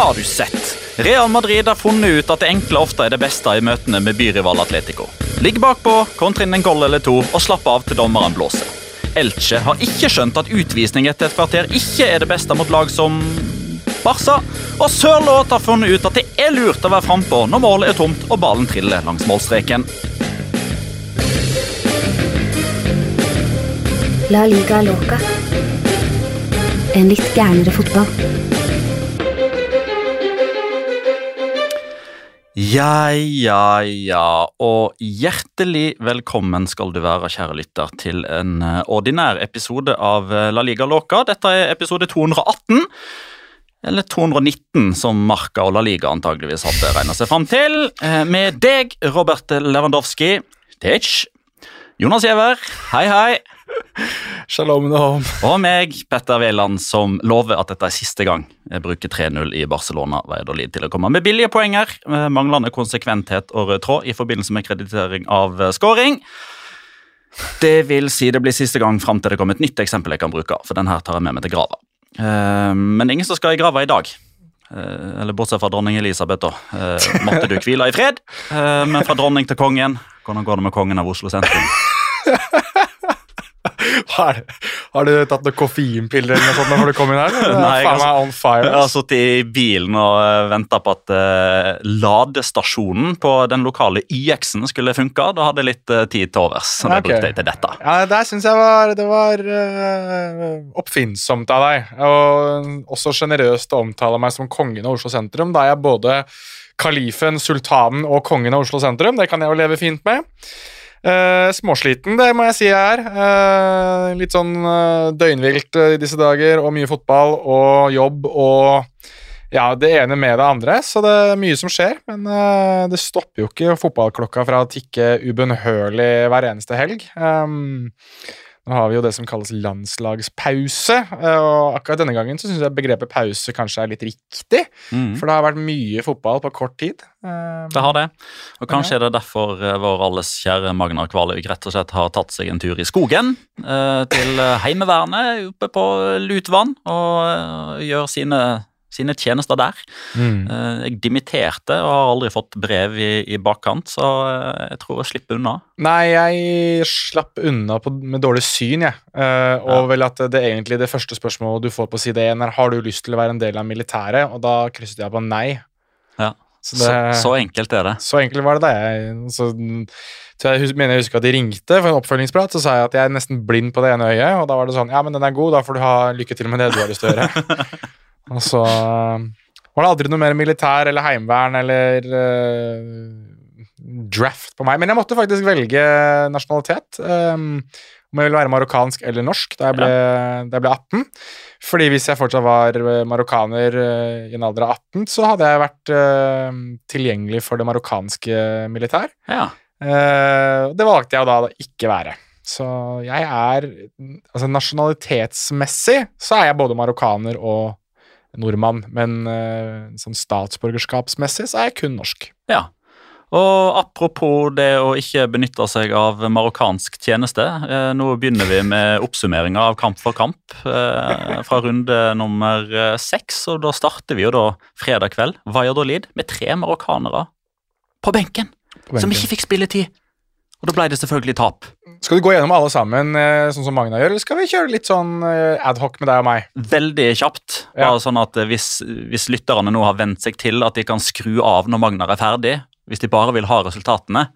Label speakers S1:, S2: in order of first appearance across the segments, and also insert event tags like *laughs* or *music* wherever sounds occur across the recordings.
S1: Har du sett? Real Madrid har funnet ut at det enkle ofte er det beste i møtene med byrival Atletico. Ligg bakpå, kontre inn en goal eller to og slapp av til dommeren blåser. Elche har ikke skjønt at utvisning etter et kvarter ikke er det beste mot lag som Barca. Og Sørloth har funnet ut at det er lurt å være frampå når målet er tomt og ballen triller langs målstreken.
S2: La liga loca. En litt gærnere fotball.
S1: Ja, ja, ja, og hjertelig velkommen skal du være, kjære lytter, til en eh, ordinær episode av eh, La Liga Loca. Dette er episode 218, eller 219, som Marca og La Liga antageligvis hadde regna seg fram til. eh, Med deg, Robert Lewandowski, Tech, Jonas Giæver, hei, hei. *laughs*
S3: Shalom Nahom.
S1: Og meg, Petter Wæland, som lover at dette er siste gang jeg bruker 3-0 i Barcelona. Valladolid til å komme med billige poenger, manglende konsekventhet og rød tråd i forbindelse med kreditering av eh, scoring. Det vil si det blir siste gang fram til det kommer et nytt eksempel jeg kan bruke. for den her tar jeg med meg til grava. Eh, Men ingen som skal i grava i dag. Eh, Eller bortsett fra dronning Elisabeth, da. Måtte du hvile i fred. Men fra dronning til kongen Hvordan går det med kongen av Oslo sentrum?
S3: Har, har du tatt noen koffeinpiller eller noe sånt når du kom inn her? Er *laughs*
S1: Nei, jeg har-
S3: meg on fire.
S1: Jeg har sittet i bilen og venta på at uh, ladestasjonen på den lokale YX-en skulle funke. Da hadde jeg litt uh, tid til overs. Så det
S3: Ok.
S1: brukte jeg til dette.
S3: Ja, Der syns jeg var, det var uh, oppfinnsomt av deg. Og også sjenerøst å omtale meg som kongen av Oslo sentrum, da er jeg både kalifen, sultanen og kongen av Oslo sentrum. Det kan jeg jo leve fint med. Eh, småsliten, det må jeg si jeg er. Eh, litt sånn eh, døgnvilt i disse dager, og mye fotball og jobb og ja, det ene med det andre, så det er mye som skjer. Men det stopper jo ikke fotballklokka fra å tikke ubønnhørlig hver eneste helg. Um, nå har vi jo det som kalles landslagspause, eh, og akkurat denne gangen så syns jeg begrepet pause kanskje er litt riktig.
S1: Mm.
S3: For det har vært mye fotball på kort tid. Um,
S1: Det har det. Og kanskje er det derfor eh, vår alles kjære Magnar Kvaløy rett og slett har tatt seg en tur i skogen eh, til eh, Heimevernet oppe på Lutvann og eh, gjør sine, sine tjenester der.
S3: mm.
S1: Eh, jeg dimitterte og har aldri fått brev i, i bakkant, så eh, jeg tror jeg slipper unna.
S3: Nei, jeg slapp unna på, med dårlig syn, jeg. Eh, og
S1: Ja.
S3: vel at det egentlig det første spørsmålet du får på side 1 er har du lyst til å være en del av militæret, og da krysset jeg på nei. Så,
S1: Så,
S3: det,
S1: så enkelt er det.
S3: så enkelt var det da jeg så, så jeg mener jeg husker at de ringte for en oppfølgingsprat, så sa jeg at jeg er nesten blind på det ene øyet, og da var det sånn Ja, men den er god, da får du ha lykke til med det du har lyst til å gjøre. *laughs* og så øh, var det aldri noe mer militær eller heimevern eller uh, draft på meg. Men jeg måtte faktisk velge nasjonalitet. Um, om jeg ville være marokkansk eller norsk da jeg ble, da jeg ble 18. Fordi hvis jeg fortsatt var marokkaner uh, i en alder av 18, så hadde jeg vært uh, tilgjengelig for det marokkanske militær.
S1: Ja.
S3: Eh, det valgte jeg da å ikke være. Så jeg er Altså nasjonalitetsmessig så er jeg både marokkaner og nordmann, men eh, sånn statsborgerskapsmessig så er jeg kun norsk.
S1: ja. Og apropos det å ikke benytte seg av marokkansk tjeneste. Eh, nå begynner vi med oppsummeringa av Kamp for kamp eh, fra runde nummer seks. Og da starter vi jo da fredag kveld, Valladolid, med tre marokkanere på benken,
S3: På
S1: som ikke fikk spilletid. Og da ble det selvfølgelig tap.
S3: Skal du gå gjennom alle sammen, eh, sånn som Magna gjør, eller skal vi kjøre litt sånn eh, adhoc med deg og meg?
S1: Veldig kjapt.
S3: Ja.
S1: Bare sånn at eh, hvis, hvis lytterne nå har vent seg til at de kan skru av når Magnar er ferdig, hvis de bare vil ha resultatene,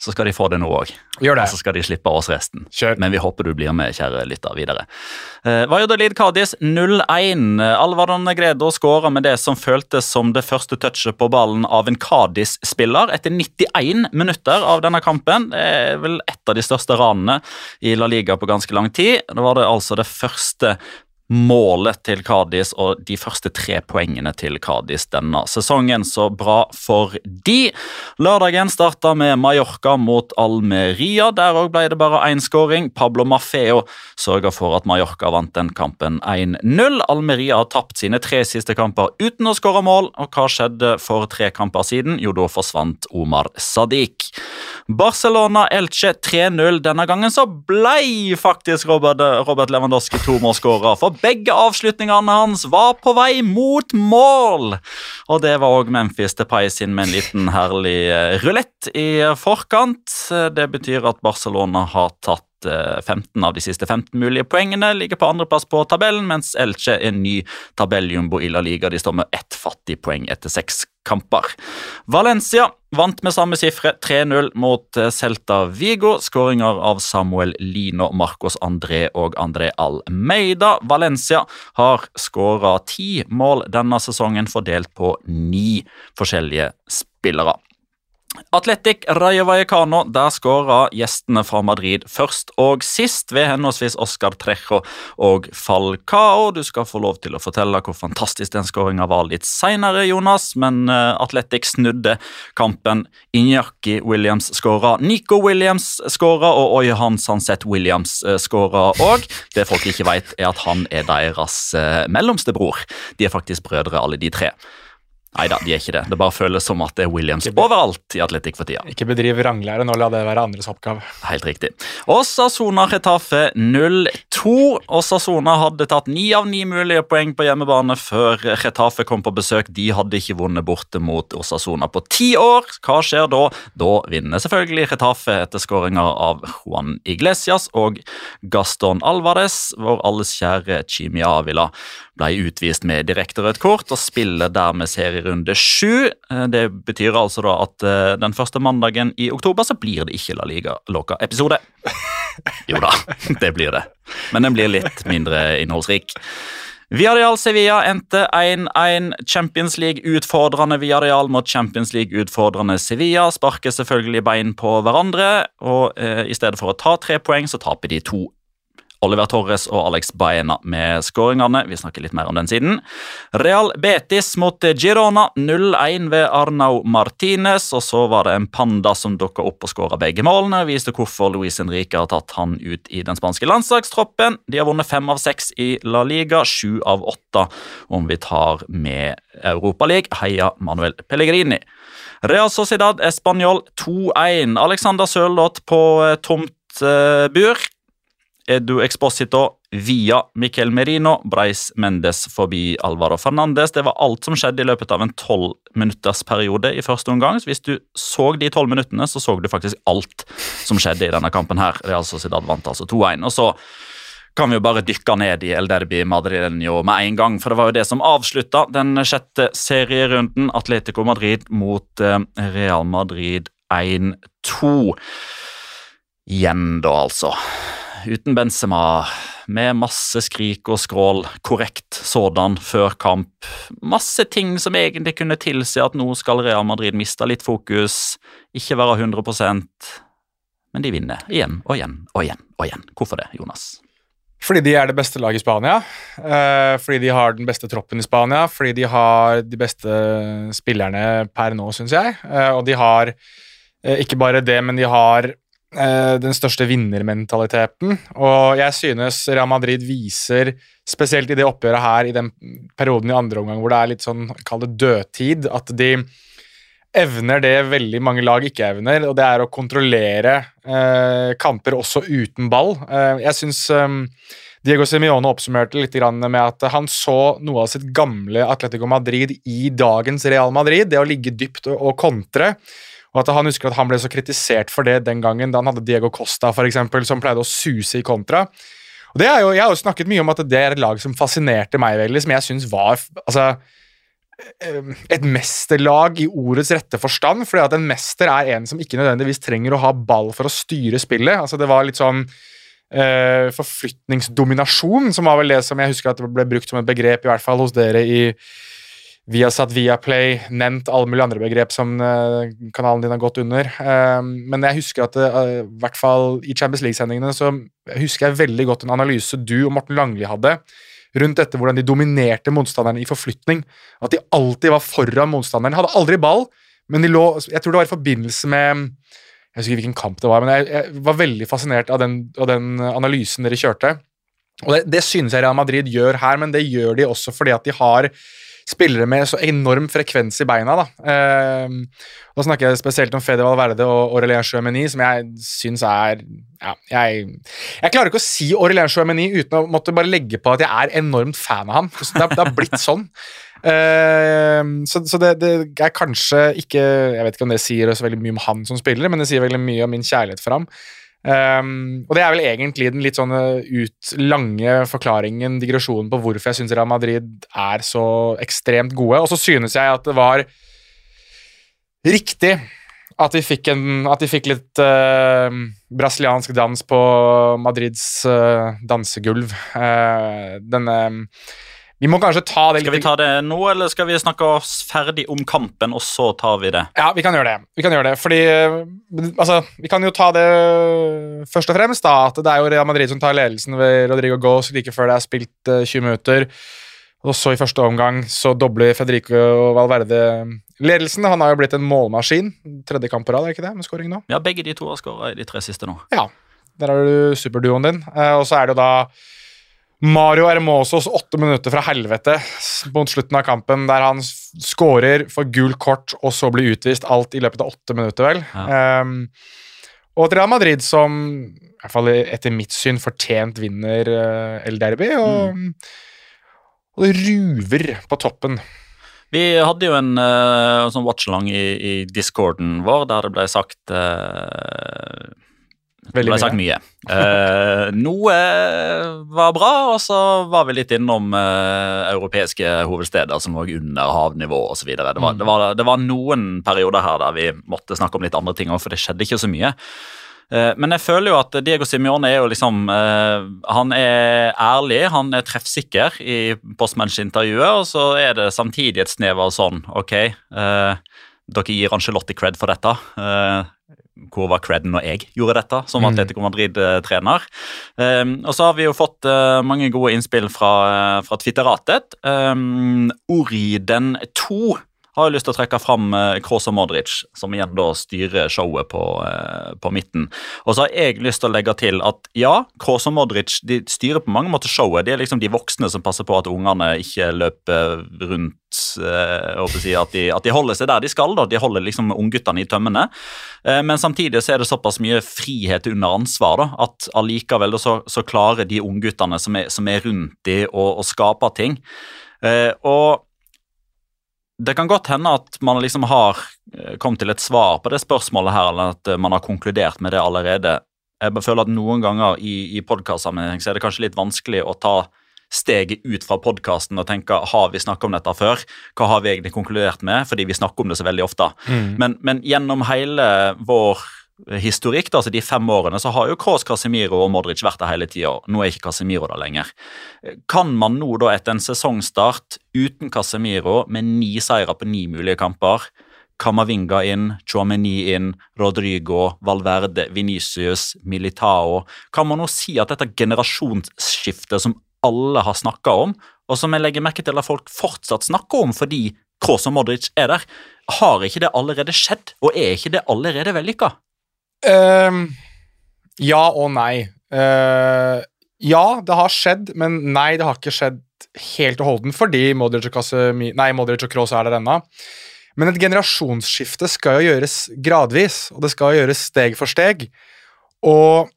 S1: så skal de få det nå òg. Og så skal de slippe oss resten.
S3: Kjør.
S1: Men vi håper du blir med, kjære lytter, videre. Uh, Valladolid Cádiz 0-1. Alvardon Gredo skåra med det som føltes som det første touchet på ballen av en Cádiz-spiller etter 91 minutter av denne kampen. Det er vel et av de største ranene i La Liga på ganske lang tid. Da var det altså det første målet til Cádiz og de første tre poengene til Cádiz denne sesongen. Så bra for de. Lørdagen starta med Mallorca mot Almeria. Der òg ble det bare én skåring. Pablo Mafeo sørga for at Mallorca vant den kampen 1-0. Almeria har tapt sine tre siste kamper uten å skåre mål. Og hva skjedde for tre kamper siden? Jo, da forsvant Omar Sadiq. Barcelona-Elche 3-0. Denne gangen så ble faktisk Robert, Robert Lewandowski tomålsskårer, for begge avslutningene hans var på vei mot mål! Og det var òg Memphis Depay sin med en liten herlig eh, rulett i forkant. Det betyr at Barcelona har tatt eh, 15 av de siste 15 mulige poengene, ligger på andreplass på tabellen, mens Elche er ny tabelljumbo i La Liga. De står med ett fattig poeng etter seks kamper. Valencia vant med samme sifre, 3-0 mot eh, Celta Vigo. Skåringer av Samuel Lino, Marcos André og André Almeida. Valencia har skåra ti mål denne sesongen, fordelt på ni forskjellige spillere. Atletic Rayo Vallecano, der skåra gjestene fra Madrid først og sist ved henholdsvis Oscar Trejo og Falcao. Du skal få lov til å fortelle hvor fantastisk den skåringa var litt seinere, Jonas, men uh, Atletic snudde kampen. Injaki Williams skåra, Nico Williams skåra, og Oyehan Sanset Williams uh, skåra òg. Det folk ikke vet, er at han er deres uh, mellomste bror. De er faktisk brødre, alle de tre. Nei da, de er ikke det. Det bare føles som at det er Williams overalt i Atletic for tida.
S3: Ikke bedriv ranglære nå la det være andres oppgave.
S1: Helt riktig. Osasona Retafe 0-2. Osasona hadde tatt ni av ni mulige poeng på hjemmebane før Retafe kom på besøk. De hadde ikke vunnet borte mot Osasona på ti år. Hva skjer da? Da vinner selvfølgelig Retafe etter skåringer av Juan Iglesias og Gaston Alvarez. Vår alles kjære Chimia Avila ble utvist med direkte rødt kort og spiller dermed serierunde sju. Eh, Det betyr altså da at eh, den første mandagen i oktober så blir det ikke La Liga-Loca-episode. Jo da, *laughs* det blir det. Men den blir litt mindre innholdsrik. Villarreal Sevilla endte 1-1. Champions League-utfordrende Villarreal mot Champions League-utfordrende Sevilla. Sparker selvfølgelig bein på hverandre, og eh, i stedet for å ta tre poeng, så taper de to. Oliver Torres og Alex Baena med skåringene. Vi snakker litt mer om den siden. Real Betis mot Girona 0-1 ved Arnau Martinez. Og så var det en panda som dukka opp og skåra begge målene. Viste hvorfor Luis Henrique har tatt han ut i den spanske landslagstroppen. De har vunnet fem av seks i La Liga, sju av åtte om vi tar med Europaligaen. Heia Manuel Pellegrini. Real Sociedad Español 2-1. Alexander Sørloth på eh, tomt eh, bur. Edu Exposito via Miquel Merino, Breis Mendes forbi Alvaro Fernandes. Det var alt som skjedde i løpet av en tolvminuttersperiode minutters i første omgang. Så hvis du så de tolv minuttene, så så du faktisk alt som skjedde i denne kampen her. Real Sociedad vant altså 2-1. Og så kan vi jo bare dykke ned i El Derbi Madrileño med en gang. For det var jo det som avslutta den sjette serierunden. Atletico Madrid mot eh, Real Madrid 1-2. Igjen, da, altså. Uten Benzema, med masse skrik og skrål, korrekt sådan, før kamp. Masse ting som egentlig kunne tilsi at nå skal Real Madrid miste litt fokus, ikke være 100% men de vinner igjen og igjen og igjen. og igjen. Hvorfor det, Jonas?
S3: Fordi de er det beste laget i Spania. eh, fordi de har den beste troppen i Spania. Fordi de har de beste spillerne per nå, syns jeg. Eh, og de har eh, ikke bare det, men de har den største vinnermentaliteten. Og jeg synes Real Madrid viser, spesielt i det oppgjøret her, i den perioden i andre omgang hvor det er litt sånn, kall det dødtid, at de evner det veldig mange lag ikke evner, og det er å kontrollere eh, kamper også uten ball. Eh, jeg syns eh, Diego Simione oppsummerte litt med at han så noe av sitt gamle Atletico Madrid i dagens Real Madrid, det å ligge dypt og, og kontre. Og at Han husker at han ble så kritisert for det den gangen da han hadde Diego Costa for eksempel, som pleide å suse i kontra. Og det er jo, Jeg har jo snakket mye om at det er et lag som fascinerte meg veldig, som jeg syns var altså, eh, et mesterlag i ordets rette forstand. fordi at en mester er en som ikke nødvendigvis trenger å ha ball for å styre spillet. altså Det var litt sånn uh, forflytningsdominasjon, som var vel det som jeg husker at det ble brukt som et begrep, i hvert fall hos dere i Viasat Viaplay, nevnt alle mulige andre begrep som eh, kanalen din har gått under. Eh, men jeg husker at eh, i hvert fall i Champions League-sendingene så husker jeg veldig godt en analyse du og Morten Langli hadde rundt dette hvordan de dominerte motstanderne i forflytning. At de alltid var foran motstanderen. Hadde aldri ball, men de lå Jeg tror det var i forbindelse med Jeg husker hvilken kamp det var, men jeg, jeg var veldig fascinert av den, av den analysen dere kjørte. Og det, det synes jeg Real Madrid gjør her, men det gjør de også fordi at de har spillere med så enorm frekvens i beina. Da eh, Da snakker jeg spesielt om Fede Valverde og Aurelien Chouameni, som jeg syns er ja, jeg, jeg, klarer ikke å si Aurelien Chouameni uten å måtte bare legge på at jeg er enormt fan av ham. Det, har blitt sånn. Uh, så, så det, det, er kanskje ikke Jeg vet ikke om det sier så veldig mye om han som spiller, men det sier veldig mye om min kjærlighet for ham. Um, og det er vel egentlig den litt sånn ut lange forklaringen, digresjonen, på hvorfor jeg syns Real Madrid er så ekstremt gode. Og så synes jeg at det var riktig at vi fikk, en, at vi fikk litt uh, brasiliansk dans på Madrids uh, dansegulv. Uh, denne vi må kanskje ta det litt
S1: Skal vi ta det nå, eller skal vi snakke oss ferdig om kampen, og så tar vi det?
S3: Ja, vi kan gjøre det. Vi kan gjøre det, fordi Altså, vi kan jo ta det først og fremst, da, at det er jo Real Madrid som tar ledelsen ved Rodrigo Gaas like før det er spilt 20 minutter. Og så i første omgang så dobler Federico Valverde ledelsen. Han har jo blitt en målmaskin. Tredje kamp på rad, er ikke det, med skåring nå?
S1: Ja, begge de to har skåra i de tre siste nå.
S3: Ja. Der har du superduoen din. Og så er det jo da Mario Hermosos åtte minutter fra helvete mot slutten av kampen, der han scorer, får gult kort og så blir utvist. Alt i løpet av åtte minutter, vel. Ja. Um, og Real Madrid som, i hvert fall etter mitt syn, fortjent vinner uh, El Derby, og, mm. og det ruver på toppen.
S1: Vi hadde jo en uh, sånn watchalong i, i discorden vår der det ble sagt uh, det ble sagt mye. Eh, noe var bra, og så var vi litt innom eh, europeiske hovedsteder som lå under havnivå osv. Det, var, det, var, det var noen perioder her der vi måtte snakke om litt andre ting òg, for det skjedde ikke så mye. Eh, men jeg føler jo at Diego Simione er jo liksom eh, Han er ærlig, han er treffsikker i postmatch-intervjuet, og så er det samtidig et snev av sånn Ok, eh, dere gir Angelotti cred for dette. Eh, hvor var creden når jeg gjorde dette som mm. Atletico Madrid-trener. Um, og så har vi jo fått uh, mange gode innspill fra, uh, fra Twitteratet. Um, Oriden 2 har jeg lyst til å trekke fram uh, Kroos og Modric, som igjen da styrer showet på, uh, på, midten. Og så har jeg lyst til å legge til at ja, Kroos og Modric de styrer på mange måter showet. De er liksom de voksne som passer på at ungene ikke løper rundt uh, si, at, de, at, de, holder seg der de skal. da, De holder liksom ungguttene i tømmene. Men samtidig så er det såpass mye frihet under ansvar da, at allikevel så, så klarer de ungguttene som, som er rundt de, å, skape ting. Og det kan godt hende at man liksom har kommet til et svar på det spørsmålet her, eller at man har konkludert med det allerede. Jeg føler at Noen ganger i, i podkastsammenheng så er det kanskje litt vanskelig å ta steget ut fra podkasten og tenke har vi snakket om dette før? Hva har vi egentlig konkludert med? Fordi vi snakker om det så veldig ofte. Men, men gjennom hele vår historikk, altså de fem årene, så har jo Kroos, Casemiro og Modric vært der hele tida. Nå er ikke Casemiro der lenger. Kan man nå, da etter en sesongstart uten Casemiro, med ni seire på ni mulige kamper, Kamavinga inn, Chouameni inn, Rodrigo, Valverde, Venicius, Militao Kan man nå si at dette generasjonsskiftet som alle har snakka om, og som jeg legger merke til at folk fortsatt snakker om fordi Kroos og Modric er der, har ikke det allerede skjedd, og er ikke det allerede vellykka?
S3: Ehm, ja og nei. Uh, ja, det har skjedd, men nei, det har ikke skjedd helt og holdent fordi Modric og, Kasemi, nei, Modric og Kroos er der ennå. Men et generasjonsskifte skal jo gjøres gradvis, og det skal gjøres steg for steg. Og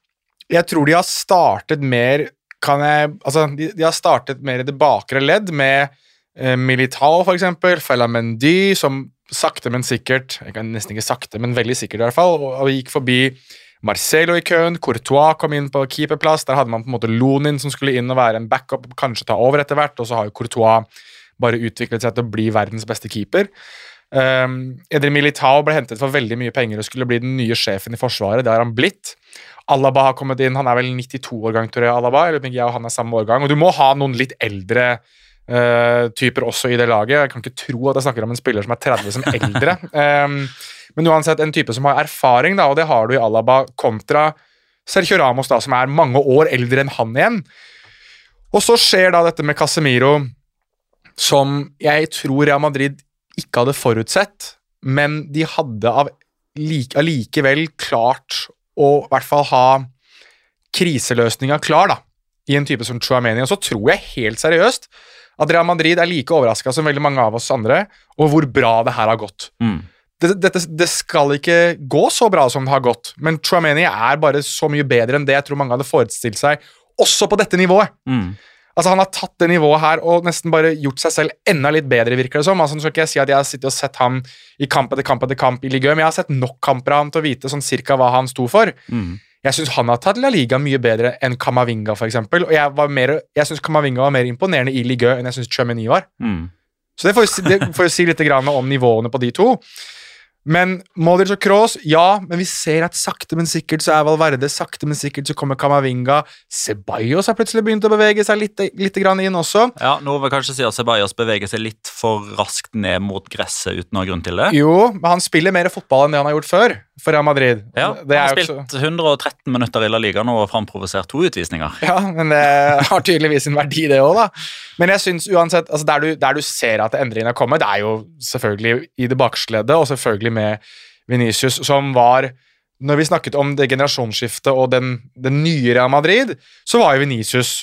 S3: jeg tror de har startet mer kan jeg, altså, de, de har startet mer i det bakre ledd, med eh, Militao, eksempel, Felamendy, som sakte, men sikkert jeg kan Nesten ikke sakte, men veldig sikkert, i hvert fall, og, og gikk forbi Marcelo i køen. Courtois kom inn på keeperplass. Der hadde man på en måte Lonin som skulle inn og være en backup, kanskje ta over etter hvert, og så har jo Courtois bare utviklet seg til å bli verdens beste keeper. Um, Edri Militao ble hentet for veldig mye penger og skulle bli den nye sjefen i Forsvaret. Det har han blitt. Alaba har kommet inn, han er vel 92-årgang, tror jeg. Alaba, eller jeg og han er samme årgang. Og du må ha noen litt eldre uh, typer også i det laget. Jeg kan ikke tro at jeg snakker om en spiller som er 30 som eldre. *laughs* um, men uansett en type som har erfaring, da, og det har du i Alaba, kontra Sergio Ramos, da, som er mange år eldre enn han igjen. Og så skjer da dette med Casemiro, som jeg tror Real Madrid ikke hadde forutsett, men de hadde av like, allikevel klart å i hvert fall ha kriseløsninga klar da, i en type som Chuameni. Og så tror jeg helt seriøst at Real Madrid er like overraska som veldig mange av oss andre over hvor bra det her har gått.
S1: Mm.
S3: Det, dette, det skal ikke gå så bra som det har gått, men Chouameni er bare så mye bedre enn det jeg tror mange hadde forestilt seg, også på dette nivået.
S1: Mm.
S3: Altså Han har tatt det nivået her og nesten bare gjort seg selv enda litt bedre, virker det som. Altså, nå skal ikke jeg si at jeg har sittet og sett ham i kamp etter kamp etter kamp i ligaen, men jeg har sett nok kamper av ham til å vite sånn cirka hva han sto for.
S1: Mm.
S3: Jeg syns han har tatt La Liga mye bedre enn Kamavinga, eksempel. Og jeg, var mer, jeg syns Kamavinga var mer imponerende i Ligø enn jeg syns Chumeni var.
S1: Mm.
S3: Så det får si, det får si litt grann om nivåene på de to. Men Modric og Kroos, ja, men vi ser at sakte, men sikkert så er Valverde, sakte, men sikkert så kommer Kamavinga. Ceballos har plutselig begynt å bevege seg litt, litt grann inn også.
S1: Ja, Noe vil kanskje si at Ceballos beveger seg litt for raskt ned mot gresset uten å ha grunn til det.
S3: Jo, men han spiller mer fotball enn det han har gjort før for Real Madrid.
S1: Ja, Han har spilt 113 minutter i La Liga nå og framprovosert to utvisninger.
S3: Ja, men det har tydeligvis en verdi, det òg, da. Men jeg synes uansett, altså der, du, der du ser at endringene har kommet, det er jo selvfølgelig i det baksledde og selvfølgelig med Venicius, som var Når vi snakket om det generasjonsskiftet og den, den nye Real Madrid, så var jo Venicius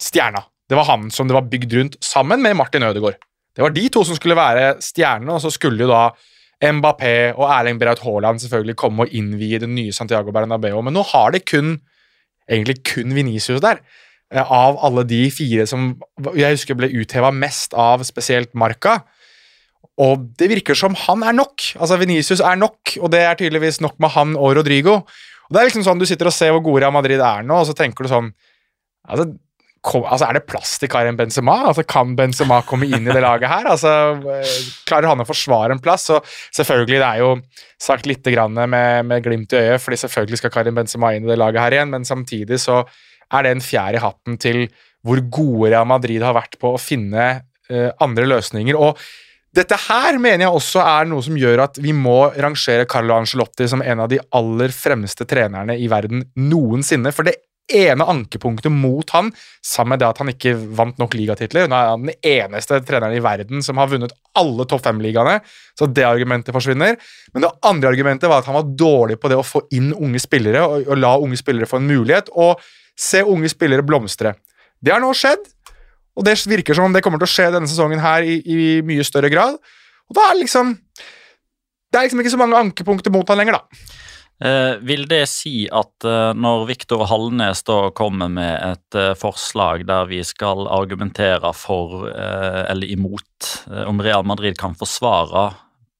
S3: stjerna. Det var han som det var bygd rundt, sammen med Martin Ødegaard. Det var de to som skulle være stjernene, og så skulle jo da Mbappé og Erling Braut Haaland selvfølgelig komme og innvie det nye Santiago Bernabeu. Men nå har det kun egentlig kun Venicius der. eh, Av alle de fire som jeg husker ble utheva mest av spesielt Marca. Og det virker som han er nok. Altså Venicius er nok, og det er tydeligvis nok med han og Rodrigo. Og det er liksom sånn Du sitter og ser hvor gode Real Madrid er nå, og så tenker du sånn altså, kom, altså Er det plass til Karim Benzema? Altså Kan Benzema komme inn i det laget her? Altså eh, Klarer han å forsvare en plass? Og selvfølgelig, det er jo sagt litt grann med, med glimt i øyet, fordi selvfølgelig skal Karim Benzema inn i det laget her igjen, men samtidig så er det en fjær i hatten til hvor gode Real Madrid har vært på å finne uh, andre løsninger. og dette her mener jeg også er noe som gjør at vi må rangere Carlo Ancelotti som en av de aller fremste trenerne i verden noensinne. For det ene ankepunktet mot han, sammen med det at han ikke vant nok ligatitler Nå er han den eneste treneren i verden som har vunnet alle topp fem-ligaene, så det argumentet forsvinner. Men det andre argumentet var at han var dårlig på det å få inn unge spillere og, og la unge spillere få en mulighet, og se unge spillere blomstre. Det har nå skjedd. Og det virker som om det kommer til å skje denne sesongen her i, i mye større grad. Og da er liksom Det er liksom ikke så mange ankepunkter mot han lenger, da.
S1: Eh, vil det si at eh, når Viktor Hallnes da kommer med et eh, forslag der vi skal argumentere for eh, eller imot eh, om Real Madrid kan forsvare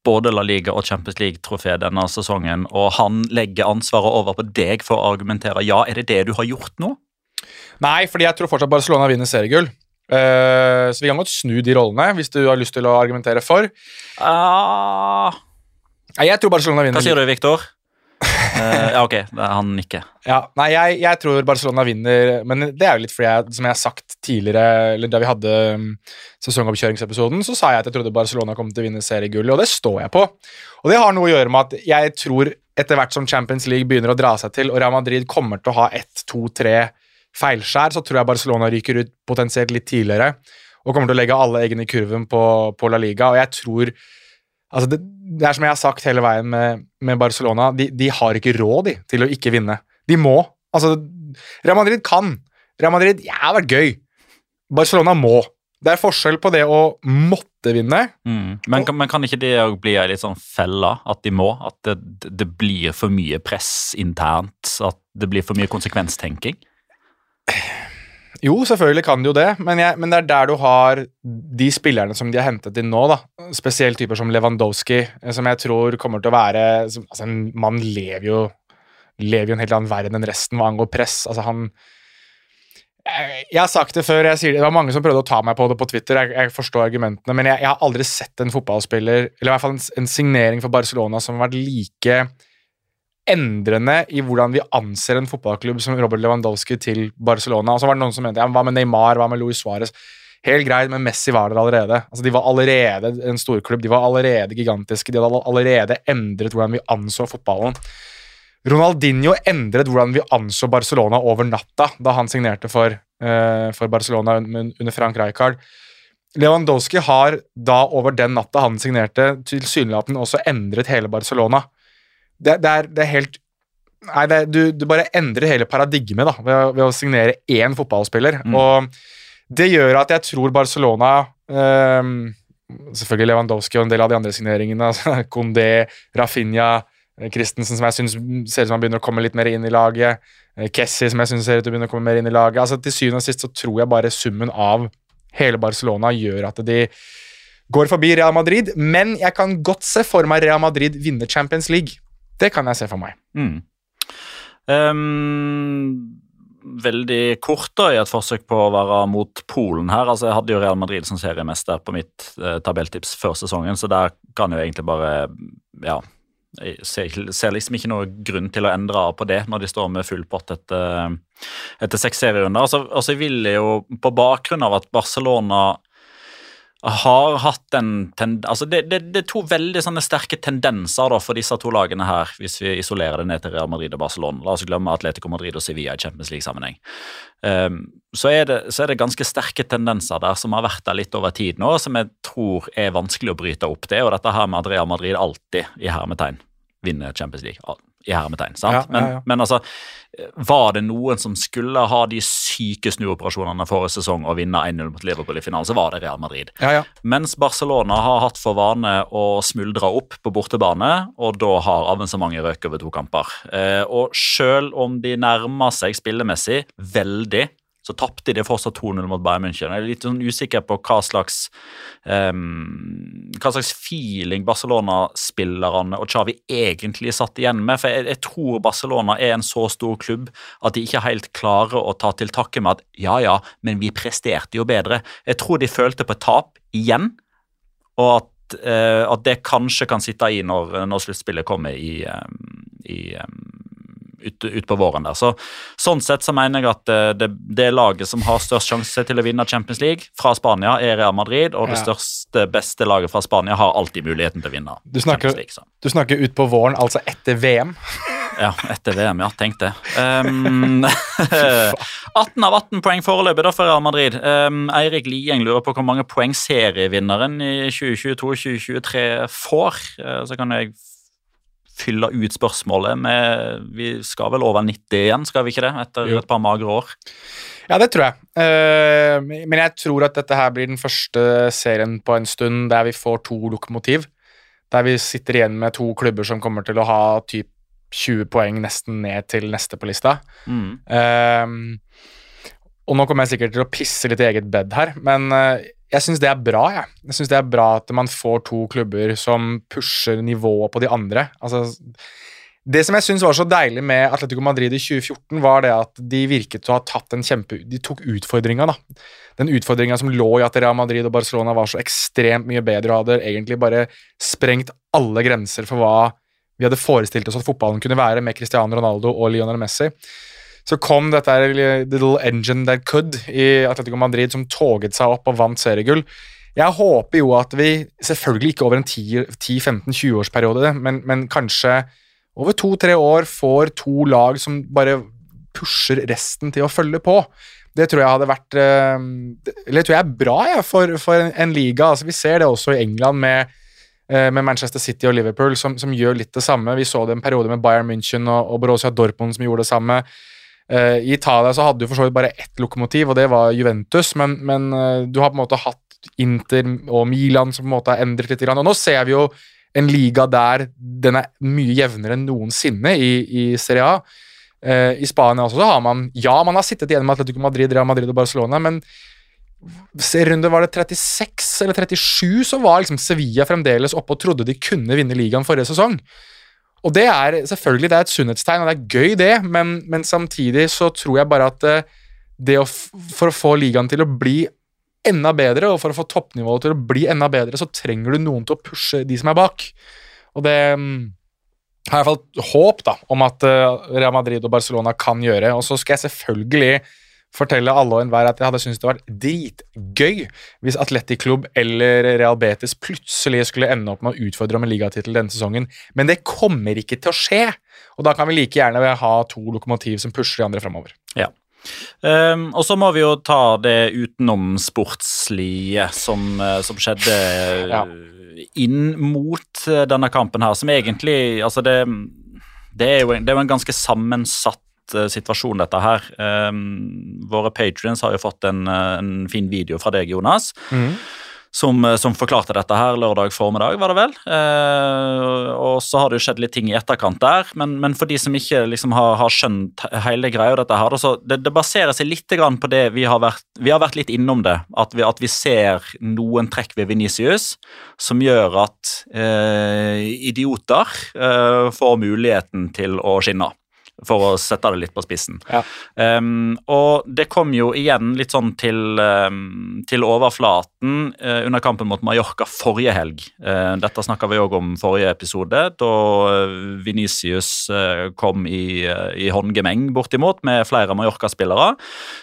S1: både La Liga og Champions League-trofé denne sesongen, og han legger ansvaret over på deg for å argumentere. Ja, er det det du har gjort nå?
S3: Nei, fordi jeg tror fortsatt Barcelona vinner seriegull. Eh, så vi kan godt snu de rollene, hvis du har lyst til å argumentere for. Uh... Jeg tror Barcelona vinner.
S1: hva sier du, Viktor? Eh, ja, ok, han ikke.
S3: Ja, nei, jeg, jeg tror Barcelona vinner, men det er jo litt fordi jeg, som jeg har sagt tidligere, eller da vi hadde um, sesongoppkjøringsepisoden, så sa jeg at jeg trodde Barcelona kom til å vinne seriegullet, og det står jeg på. Og det har noe å gjøre med at jeg tror etter hvert som Champions League begynner å dra seg til, og Real Madrid kommer til å ha ett, to, tre feilskjær, så tror jeg Barcelona ryker ut potensielt litt tidligere, og kommer til å legge alle eggene i kurven på, på La Liga, og jeg tror Altså det, det er som jeg har sagt hele veien med, med Barcelona, de, de har ikke råd de, til å ikke vinne. De må. Altså, Real Madrid kan. Real Madrid ja, det har vært gøy. Barcelona må. Det er forskjell på det å måtte vinne.
S1: Mm. Men, kan- men kan ikke det bli ei litt sånn felle, at de må? At det, det blir for mye press internt? At det blir for mye konsekvenstenking?
S3: Jo, selvfølgelig kan de jo det, men, jeg, men det er der du har de spillerne som de har hentet inn nå, da. Spesielt typer som Lewandowski, eh, som jeg tror kommer til å være som, altså, En mann lever jo lever jo en helt annen verden enn resten hva angår press. Altså, han jeg, har sagt det før, det, det var mange som prøvde å ta meg på det på Twitter, jeg, jeg forstår argumentene, men jeg, jeg har aldri sett en fotballspiller, eller i hvert fall en, en signering for Barcelona, som har vært like endrende i hvordan vi anser en fotballklubb som Robert Lewandowski til Barcelona. Og så var det noen som mente ja, hva med Neymar, hva med Luis Suárez? Helt greit, men Messi var der allerede. Altså, de var allerede en storklubb, de var allerede gigantiske, de hadde allerede endret hvordan vi anså fotballen. Ronaldinho endret hvordan vi anså Barcelona over natta da han signerte for, uh, for Barcelona under Frank Rijkaard. Lewandowski har da over den natta han signerte, tilsynelatende også endret hele Barcelona. Det, det, er, det er helt Nei, det, er- du, du bare endrer hele paradigmet da, ved, ved å signere én fotballspiller. Og det gjør at jeg tror Barcelona ehm, Selvfølgelig Lewandowski og en del av de andre signeringene. *laughs* Altså Condé, Rafinha, eh, Christensen, som jeg syns ser ut som han begynner å komme litt mer inn i laget. Kessi, Kessie, som jeg syns ser ut til å begynne å komme mer inn i laget. Altså Til syvende og sist så tror jeg bare summen av hele Barcelona gjør at de går forbi Real Madrid. Men jeg kan godt se for meg Real Madrid vinne Champions League. Det kan jeg se for meg.
S1: Mm. Um, veldig kort da, i et forsøk på å være mot Polen her. altså Jeg hadde jo Real Madrid som seriemester på mitt eh, tabelltips før sesongen, så der kan jo egentlig bare ja, jeg ser, ser liksom ikke noen grunn til å endre på det når de står med full pott etter, etter seks serierunder. Altså, altså jeg vil jo på bakgrunn av at Barcelona har hatt en tend altså det, det, det er to veldig sterke tendenser da for disse to lagene her, hvis vi isolerer det ned til Real Madrid og Barcelona. La oss glemme Atletico Madrid og Sevilla i Champions League-sammenheng. Um, så, er det, så er det ganske sterke tendenser der som har vært der litt over tid nå, som jeg tror er vanskelig å bryte opp. Det og dette her med at Real Madrid alltid, i hermetegn, vinner Champions League. I hermetegn, sant?
S3: Ja, ja,
S1: Men,
S3: ja.
S1: men altså, var det noen som skulle ha de syke snuoperasjonene forrige sesong og vinne 1-0 mot Liverpool i finalen, så var det Real Madrid. Mens Barcelona har hatt for vane å smuldre opp på bortebane, og da har avansementet røket over to kamper. Eh, og selv om de nærmer seg spillemessig veldig, så tapte de fortsatt 2-0 mot Bayern München. Jeg er litt sånn usikker på hva slags, um, hva slags feeling Barcelona-spillerne og Xavi egentlig satt igjen med. For jeg, jeg tror Barcelona er en så stor klubb at de ikke helt klarer å ta til takke med at ja, ja, men vi presterte jo bedre. Jeg tror de følte på tap igjen, og at, uh, at det kanskje kan sitte i når, når sluttspillet kommer i, um, i eh, ut, ut på våren der. Så, sånn sett så mener jeg at eh, det, det laget som har størst sjanse til å vinne Champions League fra Spania, er Real Madrid, og det
S3: Ja.
S1: største, beste laget fra Spania har alltid muligheten til å vinne
S3: Du snakker-
S1: League. Så.
S3: Du snakker ut på våren, altså etter VM.
S1: Ja, etter VM, ja. Tenk det. *laughs* Um, 18 av 18 poeng foreløpig for Real Madrid. Um, Eirik Lieng lurer på hvor mange poeng serievinneren i 2022-2023 får. Uh, så kan jeg fylle ut spørsmålet med Vi skal vel over 90 igjen, skal vi ikke det? Etter
S3: Jo.
S1: et par magre år.
S3: Ja, det tror jeg. Eh, men jeg tror at dette her blir den første serien på en stund der vi får to lokomotiv. Der vi sitter igjen med to klubber som kommer til å ha typ 20 poeng nesten ned til neste på lista.
S1: Mm.
S3: Um, Og nå kommer jeg sikkert til å pisse litt i eget bed her, men eh, jeg syns det er bra. Jeg, jeg synes det er bra at man får to klubber som pusher nivået på de andre. Altså, det som jeg syns var så deilig med Atletico Madrid i 2014, var det at de virket å ha tatt en kjempe... De tok utfordringa, da. Den utfordringa som lå i at Real Madrid og Barcelona var så ekstremt mye bedre og hadde egentlig bare sprengt alle grenser for hva vi hadde forestilt oss at fotballen kunne være med Cristiano Ronaldo og Lionel Messi. Så kom dette little engine that could i Atletico Madrid, som toget seg opp og vant seriegull. Jeg håper jo at vi, selvfølgelig ikke over en 10-15-20-årsperiode, men, men kanskje over to-tre år får to lag som bare pusher resten til å følge på. Det tror jeg hadde vært eh, Eller tror jeg er bra ja, for, for en, liga. Altså, vi ser det også i England med, eh, med Manchester City og Liverpool, som, som, gjør litt det samme. Vi så det en periode med Bayern München og, og Borussia Dortmund som gjorde det samme. Eh, I Italia så hadde du for så vidt bare ett lokomotiv, og det var Juventus, men, men du har på en måte hatt Inter og Milan som på en måte har endret litt. Og nå ser vi jo en liga der den er mye jevnere enn noensinne i, i Serie A. Eh, I Spania også så har man Ja, man har sittet igjen med Atletico Madrid, Real Madrid og Barcelona, men runde var det 36 eller 37, så var liksom Sevilla fremdeles oppe og trodde de kunne vinne ligaen forrige sesong. Og det er selvfølgelig det er et sunnhetstegn, og det er gøy, det, men, men samtidig så tror jeg bare at eh, det å, for å få ligaen til å bli enda bedre, og for å få toppnivået til å bli enda bedre, så trenger du noen til å pushe de som er bak. Og det mm, har jeg i hvert fall håp da, om at uh, Real Madrid og Barcelona kan gjøre. Og så skal jeg selvfølgelig fortelle alle og enhver at jeg hadde syntes det var dritgøy hvis Atletic Klubb eller Real Betis plutselig skulle ende opp med å utfordre om en ligatittel denne sesongen. Men det kommer ikke til å skje, og da kan vi like gjerne ha to lokomotiv som pusher de andre framover.
S1: Ja. Um, og så må vi jo ta det utenomsportslige som, eh, som skjedde ja. inn mot eh, denne kampen her, som egentlig Altså, det, det, er, jo, det er jo en ganske sammensatt eh, situasjon, dette her. Um, våre patrions har jo fått en, en, fin video fra deg, Jonas. Mm som, eh, som, forklarte dette her lørdag formiddag, var det vel. Eh, og så har det jo skjedd litt ting i etterkant der, men, men for de som ikke liksom har, har skjønt hele greia, dette her, så det, det, baserer seg litt på det vi har vært Vi har vært litt innom det, at vi, at vi ser noen trekk ved Venicius som gjør at eh, idioter eh, får muligheten til å skinne for å sette det litt på spissen. Ja. Um, og det kom jo igjen litt sånn til, um, til overflaten uh, under kampen mot Mallorca forrige helg. Uh, dette snakka vi òg om forrige episode, da Venicius uh, kom i, i håndgemeng bortimot med flere Mallorca-spillere.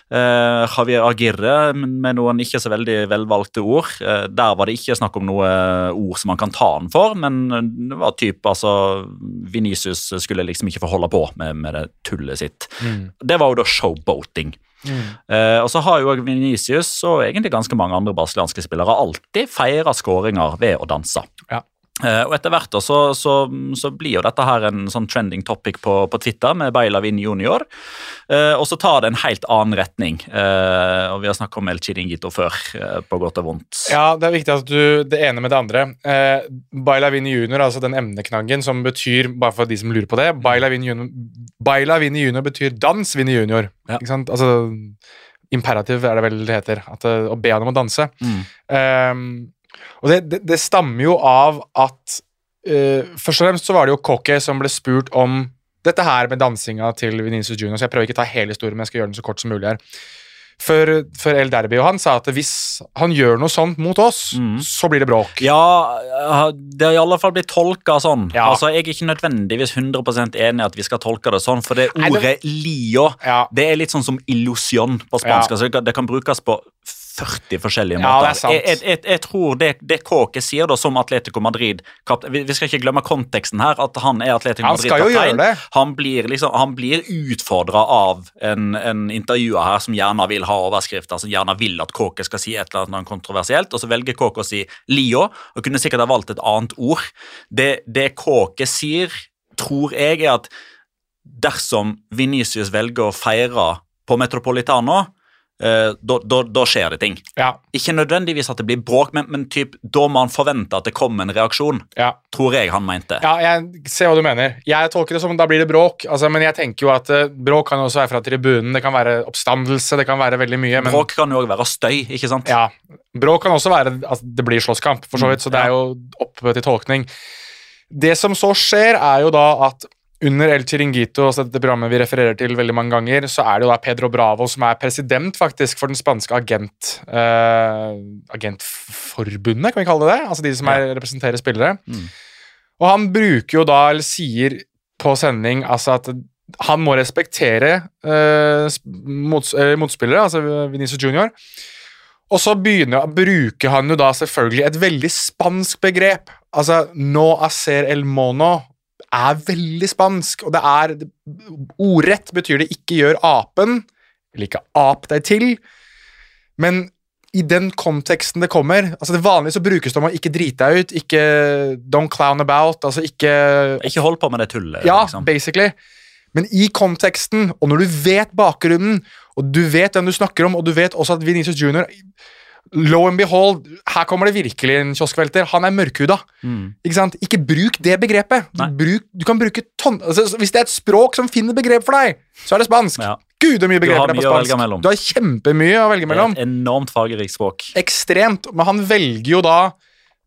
S1: Javier Agirre med noen ikke så veldig velvalgte ord. der var det ikke snakk om noe ord som man kan ta han for, men det var typ altså Venicius skulle liksom ikke få holde på med, med med det tullet sitt. Mm. Det var jo da showboating. Mm. Uh, og så har jo Venicius og egentlig ganske mange andre brasilianske spillere alltid feira skåringer ved å danse. Ja. Uh, og Etter hvert så, så, så, blir jo dette her en sånn trending topic på, på Twitter med Bailavin junior. Uh, og så tar det en helt annen retning. Uh, og Vi har snakket om El Chiringuito før, på godt og vondt.
S3: Ja, Det er viktig at du det ene med det andre. Uh, Bailavin junior, altså den emneknaggen som betyr, bare for de som lurer på det Bailavin junior, Bailavin junior betyr dans Vinni junior. Ja. Ikke sant? Altså Imperativ er det vel det heter. At, å be han om å danse. Mm. Og det, det, det stammer jo av at uh, Først og fremst så var det jo Cocky som ble spurt om dette her med dansinga til Venezia Junior, så jeg prøver ikke å ta hele historien, men jeg skal gjøre den så kort som mulig her. For, før El Derby og han sa at hvis han gjør noe sånt mot oss, mm. så blir det bråk.
S1: Ja, det har i alle fall blitt tolka sånn. Ja. Altså, Jeg er ikke nødvendigvis 100 enig i at vi skal tolke det sånn, for det ordet Nei, det... lio ja. det er litt sånn som illusion på spansk. Ja. Altså, det kan brukes på 40 forskjellige måter. Ja, det er sant. Jeg, jeg, jeg tror det, det Kåke sier da som Atletico Madrid vi, vi, skal ikke glemme konteksten her, at han er Atletico Madrid-kaptein. Han blir, liksom, han blir utfordra av en, en, intervjuer her som gjerne vil ha overskrifter, som gjerne vil at Kåke skal si et eller annet kontroversielt, og så velger Kåke å si Lio, og kunne sikkert ha valgt et annet ord. Det, det Kåke sier, tror jeg, er at dersom Venicius velger å feire på Metropolitano, eh, da, da, da skjer det ting.
S3: Ja,
S1: Ikke nødvendigvis at det blir bråk, men, men typ, da må han forvente at det kommer en reaksjon,
S3: ja.
S1: tror jeg han mente.
S3: Ja, jeg ser hva du mener. Jeg tolker det som da blir det bråk. Altså, men jeg tenker jo at uh, bråk kan også være fra tribunen, det kan være oppstandelse, det kan være veldig mye. Men,
S1: Bråk kan jo òg være støy, ikke sant?
S3: Ja, bråk kan også være at det blir slåsskamp, for så vidt, så det er jo oppe til tolkning. Det som så skjer, er jo da at under El Chiringuito, altså dette programmet vi refererer til veldig mange ganger, så er det jo da Pedro Bravo som er president faktisk for den spanske agent, Uh, agentforbundet, kan vi kalle det det? Altså de som er, representerer spillere.
S1: Mm.
S3: Og han bruker jo da, eller sier på sending, altså at han må respektere uh, mots, uh, motspillere, altså Venezia Junior. Og så begynner, bruker han jo da selvfølgelig et veldig spansk begrep. Altså, no hacer el mono er veldig spansk, og det er Ordrett betyr det 'ikke gjør apen', eller 'ikke ap deg til', men i den konteksten det kommer altså det Vanlig så brukes det om å ikke drite deg ut, ikke don't clown about, altså ikke
S1: Ikke hold på med det tullet.
S3: ja,
S1: liksom.
S3: basically. Men i konteksten, og når du vet bakgrunnen, og du vet hvem du snakker om, og du vet også at Vinicius Junior Low and behold, her kommer det virkelig en kioskvelter. Han er mørkhuda.
S1: Mm.
S3: Ikke sant? Ikke bruk det begrepet. Du, bruk, du kan bruke ton... Altså, hvis det er et språk som finner begrep for deg, så er det spansk.
S1: Ja.
S3: Gud, det er mye begreper på
S1: mye å velge
S3: spansk.
S1: mellom.
S3: Du har kjempemye å velge
S1: Det er
S3: mellom.
S1: et enormt fargerikt språk.
S3: Ekstremt. Men han velger jo da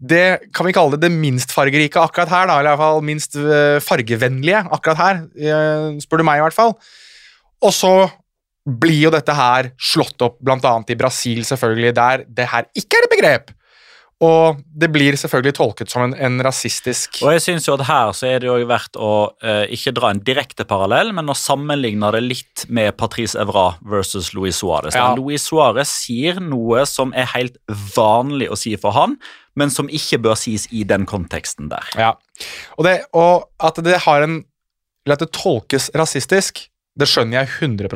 S3: det kan vi kalle det det minst fargerike akkurat her, da, eller i hvert fall minst eh, fargevennlige akkurat her, eh, spør du meg i hvert fall. Og så blir jo dette her slått opp annet i Brasil, selvfølgelig, der det her ikke er et begrep. Og det blir selvfølgelig tolket som en, en rasistisk
S1: Og jeg synes jo at Her så er det jo verdt å eh, ikke dra en direkte parallell, men å sammenligne det litt med Patrice Evra versus Luis Suárez.
S3: Ja.
S1: Luis Suárez sier noe som er helt vanlig å si for han, men som ikke bør sies i den konteksten der.
S3: Ja. Og, det, og at det har en Eller at det tolkes rasistisk, det skjønner jeg 100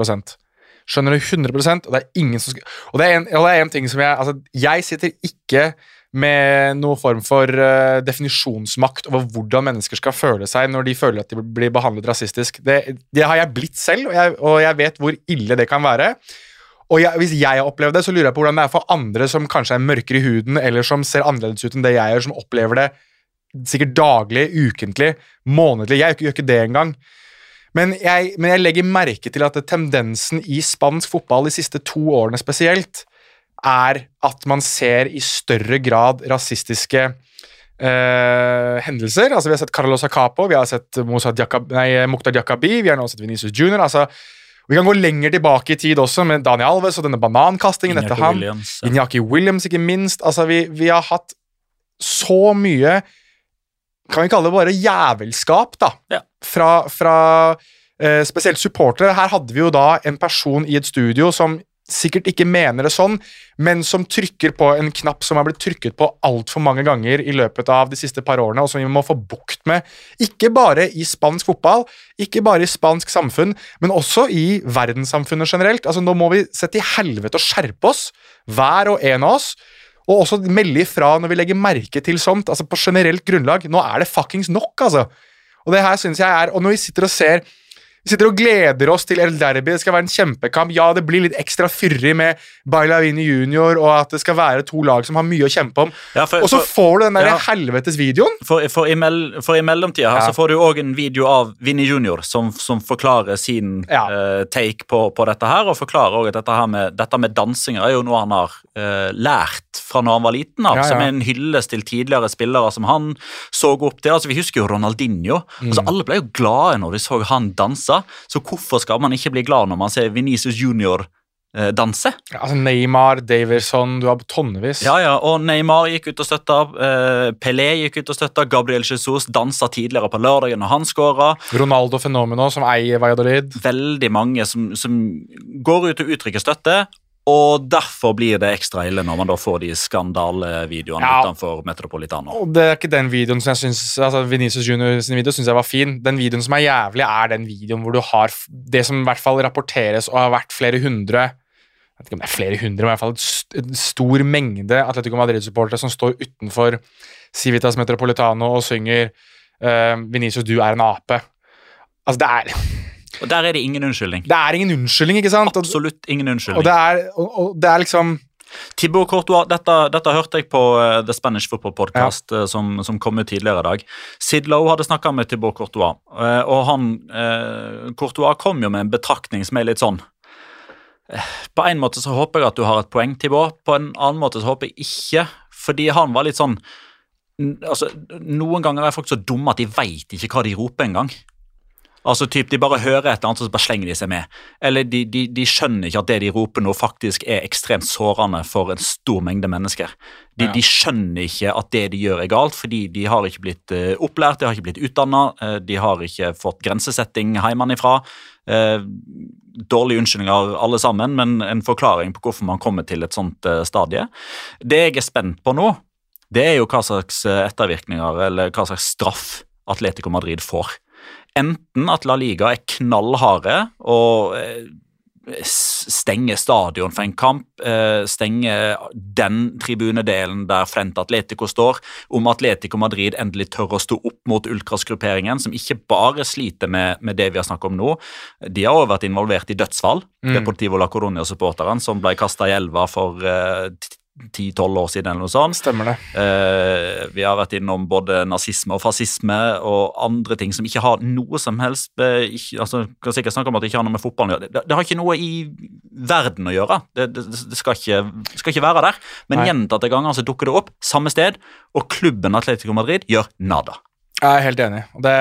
S3: Skjønner det 100 og det er ingen som skal Og det er en, det er en ting som jeg Altså, jeg sitter ikke med noen form for uh, definisjonsmakt over hvordan mennesker skal føle seg når de føler at de blir behandlet rasistisk. Det, det har jeg blitt selv, og jeg, og jeg vet hvor ille det kan være. Og jeg, Hvis jeg har opplevd det, så lurer jeg på hvordan det er for andre som kanskje er mørkere i huden, eller som ser annerledes ut enn det jeg gjør, som opplever det sikkert daglig, ukentlig, månedlig. Jeg gjør ikke det engang. Men jeg, men jeg legger merke til at tendensen i spansk fotball de siste to årene spesielt, er at man ser i større grad rasistiske eh, hendelser. Altså, vi har sett Carlos Acapo, vi har sett nei, Mukhtar Diakabi, vi har nå sett Venezia Junior. Altså, vi kan gå lenger tilbake i tid også, med Dani Alves og denne banankastingen
S1: Iñaki
S3: etter ham.
S1: Williams, ja.
S3: Inyaki Williams, ikke minst. Altså, vi, vi har hatt så mye Kan vi kalle det bare jævelskap, da?
S1: Ja.
S3: Fra, fra eh, spesielt supportere. Her hadde vi jo da en person i et studio som sikkert ikke mener det sånn, men som trykker på en knapp som har blitt trykket på altfor mange ganger i løpet av de siste par årene, og som vi må få bukt med. Ikke bare i spansk fotball, ikke bare i spansk samfunn, men også i verdenssamfunnet generelt. Altså, nå må vi se til helvete og skjerpe oss, hver og en av oss. Og også melde ifra når vi legger merke til sånt, altså på generelt grunnlag. Nå er det fuckings nok, altså. Og det her synes jeg er, og når vi sitter og ser vi sitter og gleder oss til El Derby, det skal være en kjempekamp. Ja, det blir litt ekstra fyrig med Bailavini junior, og at det skal være to lag som har mye å kjempe om.
S1: Ja, for-
S3: og så får du den der
S1: ja.
S3: helvetes videoen.
S1: For, for, i, mell, for i mellomtida her
S3: Ja.
S1: så får du òg en video av Vinni Junior som, som forklarer sin eh, take på, på dette her, og forklarer også at dette, her med, dette med dansinger er jo noe han har uh, lært fra når han var liten av, som er en hyllest til tidligere spillere som han så opp til. Altså, Vi husker jo Ronaldinho.
S3: Mm.
S1: Altså, alle ble jo glade når de så han danse, så hvorfor skal man ikke bli glad når man ser Venezia Junior eh, danse?
S3: Ja, altså Neymar, Daverson, du har tonnevis.
S1: Ja, ja, og Neymar gikk ut og støtta. Eh, Pelé gikk ut og støtta. Gabriel Jesus dansa tidligere på lørdagen når han skåra.
S3: Ronaldo Fenomeno, som eier Valladolid.
S1: Veldig mange som, som går ut og uttrykker støtte. Og derfor blir det ekstra ille når man da får de skandalevideoene
S3: Ja.
S1: utenfor Metropolitano.
S3: Og det er ikke den videoen som jeg synes, altså Vinicius Junior sin video synes jeg var fin. Den videoen som er jævlig, er den videoen hvor du har det som i hvert fall rapporteres og har vært flere hundre jeg vet ikke om det er flere hundre, men i hvert fall st- en stor mengde Atletico Madrid-supportere som står utenfor Civitas Metropolitano og synger uh, 'Vinicius, du er en ape'. Altså, det er
S1: Og der er det ingen unnskyldning.
S3: Det er ingen unnskyldning, ikke sant?
S1: Absolutt ingen unnskyldning.
S3: og, det, er, og, og det er liksom
S1: Thibaut Courtois, dette, dette hørte jeg på eh, The Spanish Football Podcast, ja. som, som kom ut tidligere i dag. Sid Lowe hadde snakka med Thibaut Courtois, eh, og han eh, Courtois kom jo med en betraktning som er litt sånn eh, På en måte så håper jeg at du har et poeng, Thibaut. På en annen måte så håper jeg ikke, fordi han var litt sånn altså, Noen ganger er folk så dumme at de veit ikke hva de roper engang. Altså typ, De bare hører et eller annet, og så bare slenger de seg med. Eller de, de, de skjønner ikke at det de roper nå, faktisk er ekstremt sårende for en stor mengde mennesker. De,
S3: Ja.
S1: de skjønner ikke at det de gjør, er galt, fordi de har ikke blitt eh, opplært, de har ikke blitt utdanna, de har ikke fått grensesetting hjemmefra. Uh, dårlige unnskyldninger alle sammen, men en forklaring på hvorfor man kommer til et sånt eh, stadie. Det jeg er spent på nå, det er jo hva slags eh, ettervirkninger eller hva slags straff Atletico Madrid får. Enten at La Liga er knallharde og eh, stenger stadion for en kamp, eh, stenger den tribunedelen der Frente Atletico står, om Atletico Madrid endelig tør å stå opp mot ultrasgrupperingen, som ikke bare sliter med, med det vi har snakket om nå. De har også vært involvert i dødsfall.
S3: Mm.
S1: Deportivo La Coronia-supporteren som ble kasta i elva for eh, 10-12 år siden, eller noe sånt.
S3: Stemmer det.
S1: Eh, vi har vært innom både nazisme og fascisme og andre ting som ikke har noe som helst ikke, altså, Kan sikkert snakke om at det ikke har noe med fotballen å gjøre. Det, det har ikke noe i verden å gjøre. Det, det, det skal, ikke, skal ikke være der. Men
S3: Nei.
S1: gjentatte ganger så dukker det opp samme sted, og klubben Atletico Madrid gjør nada.
S3: Jeg er helt enig. Det,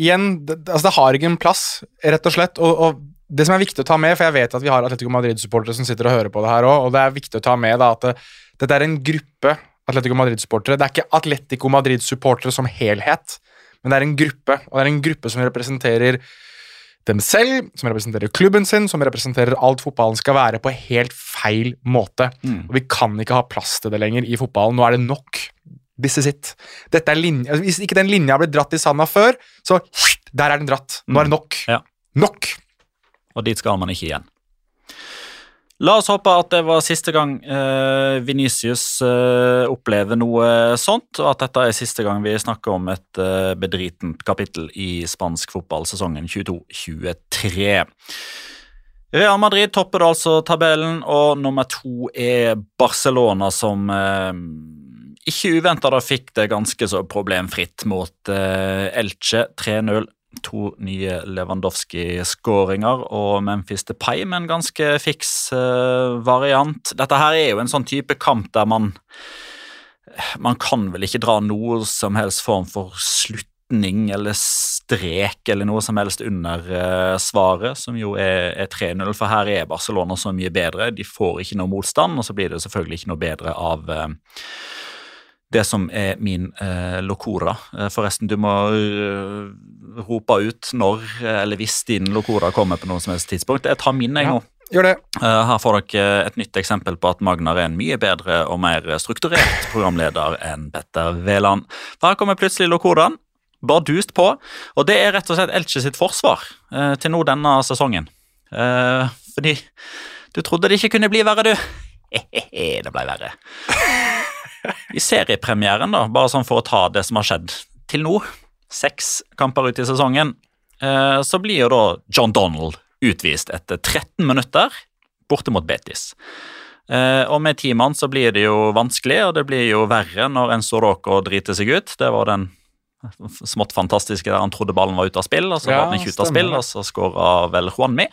S3: igjen, det, altså det har ikke en plass, rett og slett. Og, og det som er viktig å ta med, for jeg vet at vi har Atletico Madrid-supportere som sitter og hører på det her òg, og det er viktig å ta med da, at det, dette er en gruppe Atletico Madrid-supportere. Det er ikke Atletico Madrid-supportere som helhet, men det er en gruppe, og det er en gruppe som representerer dem selv, som representerer klubben sin, som representerer alt fotballen skal være, på helt feil måte.
S1: Mm.
S3: Og vi kan ikke ha plass til det lenger i fotballen. Nå er det nok. This is it. Dette er linje, altså, hvis ikke den linja ble dratt i sanda før, så der er den dratt. Nå er det nok.
S1: Ja.
S3: Nok!
S1: Og dit skal man ikke igjen. La oss håpe at det var siste gang eh, Venicius eh, opplever noe sånt, og at dette er siste gang vi snakker om et eh, bedritent kapittel i spansk fotball sesongen 22-23. Real Madrid topper altså tabellen, og nummer to er Barcelona, som eh, ikke uventa fikk det ganske så problemfritt mot eh, Elche 3-0 to nye Lewandowski-skåringer og Memphis Depay med en ganske fiks eh, variant. Dette her er jo en sånn type kamp der man Man kan vel ikke dra noe som helst form for slutning eller strek eller noe som helst under uh, svaret, som jo er, er 3-0, for her er Barcelona så mye bedre. De får ikke noe motstand, og så blir det selvfølgelig ikke noe bedre av eh, det som er min eh, locora. Eh, forresten, du må uh, rope ut når eh, eller hvis din locora kommer på noe som helst tidspunkt. Jeg tar min, jeg
S3: Ja.
S1: nå.
S3: Gjør det.
S1: Her får dere et nytt eksempel på at Magnar er en mye bedre og mer strukturert *laughs* programleder enn Petter Veland. For her kommer plutselig locoraen. Bare dust på. Og det er rett og slett Elche sitt forsvar eh, til nå denne sesongen. Eh, fordi du trodde det ikke kunne bli verre, du. *laughs* det ble verre. I seriepremieren, da, bare sånn for å ta det som har skjedd til nå, seks kamper ut i sesongen, eh, så blir jo da John Donald utvist etter 13 minutter borte mot Betis. Eh, og med mann så blir det jo vanskelig, og det blir jo verre når en Soroco driter seg ut. Det var den smått fantastiske der han trodde ballen var ute av spill, og så
S3: Ja,
S1: var den ikke ute av spill, og så skåra vel Juanmi.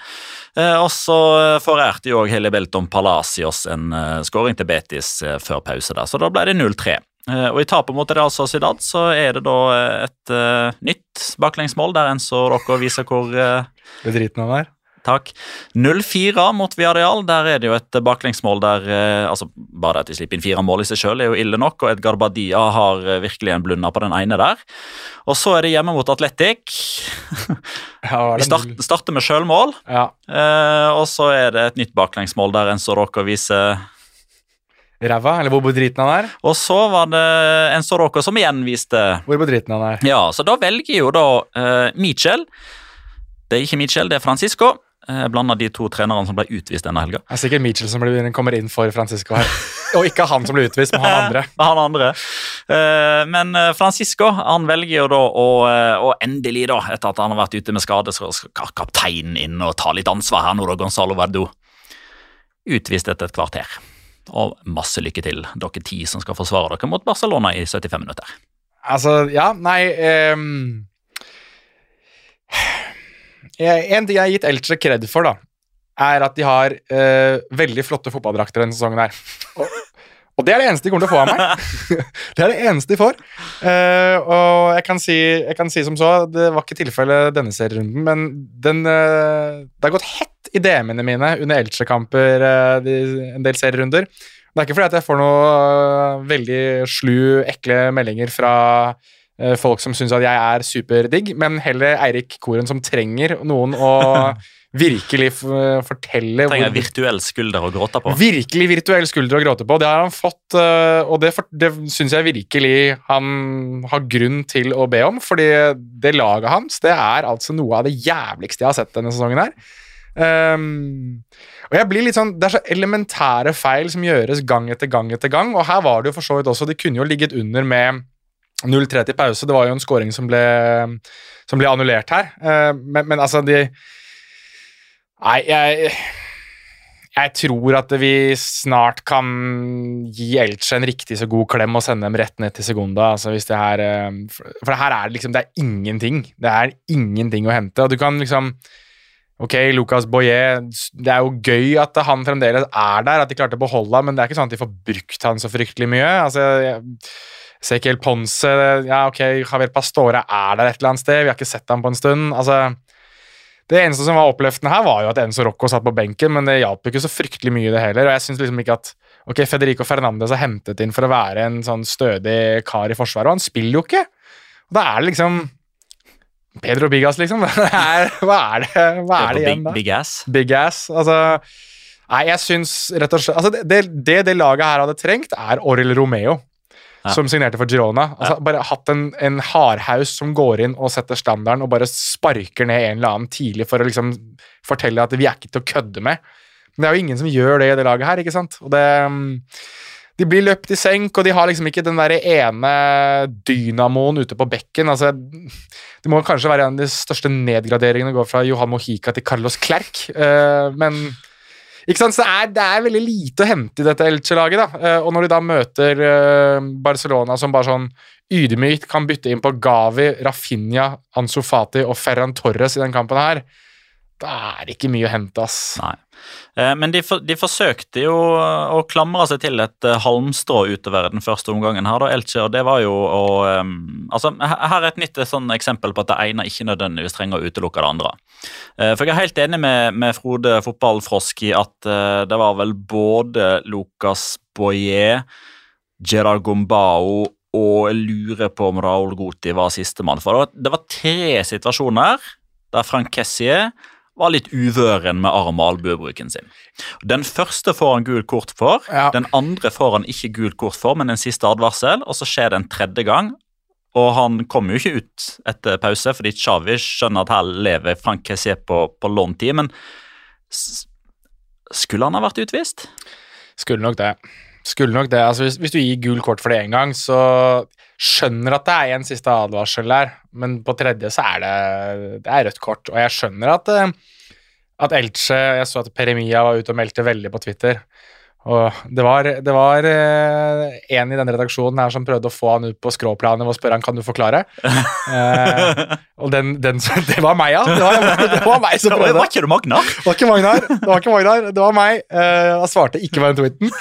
S1: Eh, og så forærte jo òg Heli Belton Palacios en eh, skåring til Betis eh, før pause, der, så da ble det 0-3. Eh, og i tapet mot Real Sociedad så er det da eh, et eh, nytt baklengsmål der en så dere viser hvor eh,
S3: Det driten han er.
S1: Takk. 0-4 mot Villarreal. Der er det jo et baklengsmål der eh, altså Bare det at de slipper inn fire mål i seg sjøl er jo ille nok, og Edgar Badia har eh, virkelig en blunder på den ene der. Og så er det hjemme mot Atletic.
S3: Ja,
S1: Vi start, starter med sjølmål,
S3: ja.
S1: eh, og så er det et nytt baklengsmål der Enzo Rocco viser
S3: Ræva, eller hvor bedriten han er.
S1: Og så var det Enzo Rocco som igjen viste
S3: Hvor bedriten han er.
S1: Ja, så da velger jo da uh, Michel Det er ikke Michel, det er Francisco. Uh, Blanda de to trenerne som ble utvist denne helga.
S3: Det er sikkert Mitchell som blir, kommer inn for Francisco her. og ikke han som ble utvist, men han *laughs* andre.
S1: han andre. Eh, Men eh, Francisco han velger jo da å, eh, å endelig, da, etter at han har vært ute med skade, så skal kapteinen inn og ta litt ansvar her nå, da, Gonzalo Verdo. Utvist etter et kvarter. Og masse lykke til, dere ti som skal forsvare dere mot Barcelona i 75 minutter.
S3: Altså, ja, nei jeg, En ting jeg har gitt Elche kred for, da, er at de har uh, veldig flotte fotballdrakter denne sesongen her. *laughs* Og, det er det eneste de kommer til å få av meg. *laughs* det er det eneste de får. Uh, og jeg kan, si, jeg kan si som så, det var ikke tilfellet denne serierunden, men den, uh, det har gått hett i DM-ene mine under Elche-kamper en del serierunder. Det er ikke fordi jeg får noe veldig slu, ekle meldinger fra folk som syns at jeg er superdigg, men heller Eirik Koren som trenger noen å *laughs* virkelig fortelle
S1: Trenger virtuell skulder å gråte på.
S3: Virkelig virtuell skulder å gråte på. Det har han fått, øh, og det, det syns jeg virkelig han har grunn til å be om, fordi det laget hans det er altså noe av det jævligste jeg har sett denne sesongen her. Um, og jeg blir litt sånn, Det er så elementære feil som gjøres gang etter gang etter gang, og her var det jo for så vidt også De kunne jo ligget under med 0-3 til pause. Det var jo en scoring som ble, som ble annullert her, Eh, men, men altså de Nei, jeg jeg tror at vi snart kan gi Elche en riktig så god klem og sende dem rett ned til Segunda. Altså hvis det her, eh, for her er det liksom det er ingenting. Det er ingenting å hente. Og du kan liksom Ok, Lucas Boyer, det er jo gøy at han fremdeles er der, at de klarte å beholde ham, men det er ikke sånn at de får brukt han så fryktelig mye. Altså, jeg helt Ponce Ja, ok, Javier Pastore er der et eller annet sted, vi har ikke sett ham på en stund. altså det eneste som var oppløftende her, var jo at Enzo Rocco satt på benken, men det hjalp jo ikke så fryktelig mye, det heller. Og jeg synes liksom ikke at Ok, Federico Fernandez er hentet inn for å være en sånn stødig kar i forsvaret, og han spiller jo ikke. Og da er det liksom Pedro Bigas, liksom. *laughs* Det er, hva er det, hva er det igjen da?
S1: big ass.
S3: Big ass. Altså Nei, jeg syns rett og slett altså det, det, det det laget her hadde trengt, er Oril Romeo.
S1: Ja.
S3: Som signerte for Girona. Altså, Bare hatt en, en hardhaus som går inn og setter standarden og bare sparker ned en eller annen tidlig for å liksom fortelle at vi er ikke til å kødde med. Men det er jo ingen som gjør det i det laget her, ikke sant? Og det mm, De blir løpt i senk, og de har liksom ikke den der ene dynamoen ute på bekken. altså Det må kanskje være en av de største nedgraderingene å gå fra Johan Mojica til Carlos Clerc, eh, men ikke sant? Så det er, det er veldig lite å hente i dette Elche-laget. da, Eh, Og når de da møter eh, Barcelona som bare sånn ydmykt kan bytte inn på Gavi, Rafinha, Ansu Fati og Ferran Torres i den kampen her, da er det ikke mye å hente, ass.
S1: Nei. Eh, Men de, for, de forsøkte jo å klamre seg til et eh, halmstrå utover den første omgangen her, da, Elche, og det var jo å Altså, her er et nytt eh, sånn eksempel på at det ene ikke nødvendigvis trenger å utelukke det andre. For jeg er helt enig med, med Frode Fotballfrosk i at det var vel både Lucas Boyer, Gerard Gombao og jeg lurer på om Raoul Guti var sistemann. For det var, tre situasjoner der Frank Kessier var litt uvøren med arm- og albuebruken sin. Den første får han gult kort for,
S3: Ja.
S1: den andre får han ikke gult kort for, men en siste advarsel, og så skjer det en tredje gang. Og han kommer jo ikke ut etter pause, fordi Chavi skjønner at her lever Frank Kessie på, på låntid, men s- skulle han ha vært utvist?
S3: Skulle nok det. Skulle nok det. Altså, hvis, hvis du gir gul kort for det én gang, så skjønner at det er en siste advarsel der, men på tredje så er det, det er rødt kort. Og jeg skjønner at, eh, at Elche Jeg så at Peremia var ute og meldte veldig på Twitter. Og det var, det var eh, en i denne redaksjonen her som prøvde å få han ut på skråplanet ved å spørre han kan du forklare. *laughs* Eh, og den, den, *laughs* det var meg, ja. Det var, det var meg som *laughs*
S1: Det var ikke du Magnar?
S3: Det var ikke Magnar, det var, ikke Magnar, det var meg. Eh, jeg svarte ikke på den tweeten,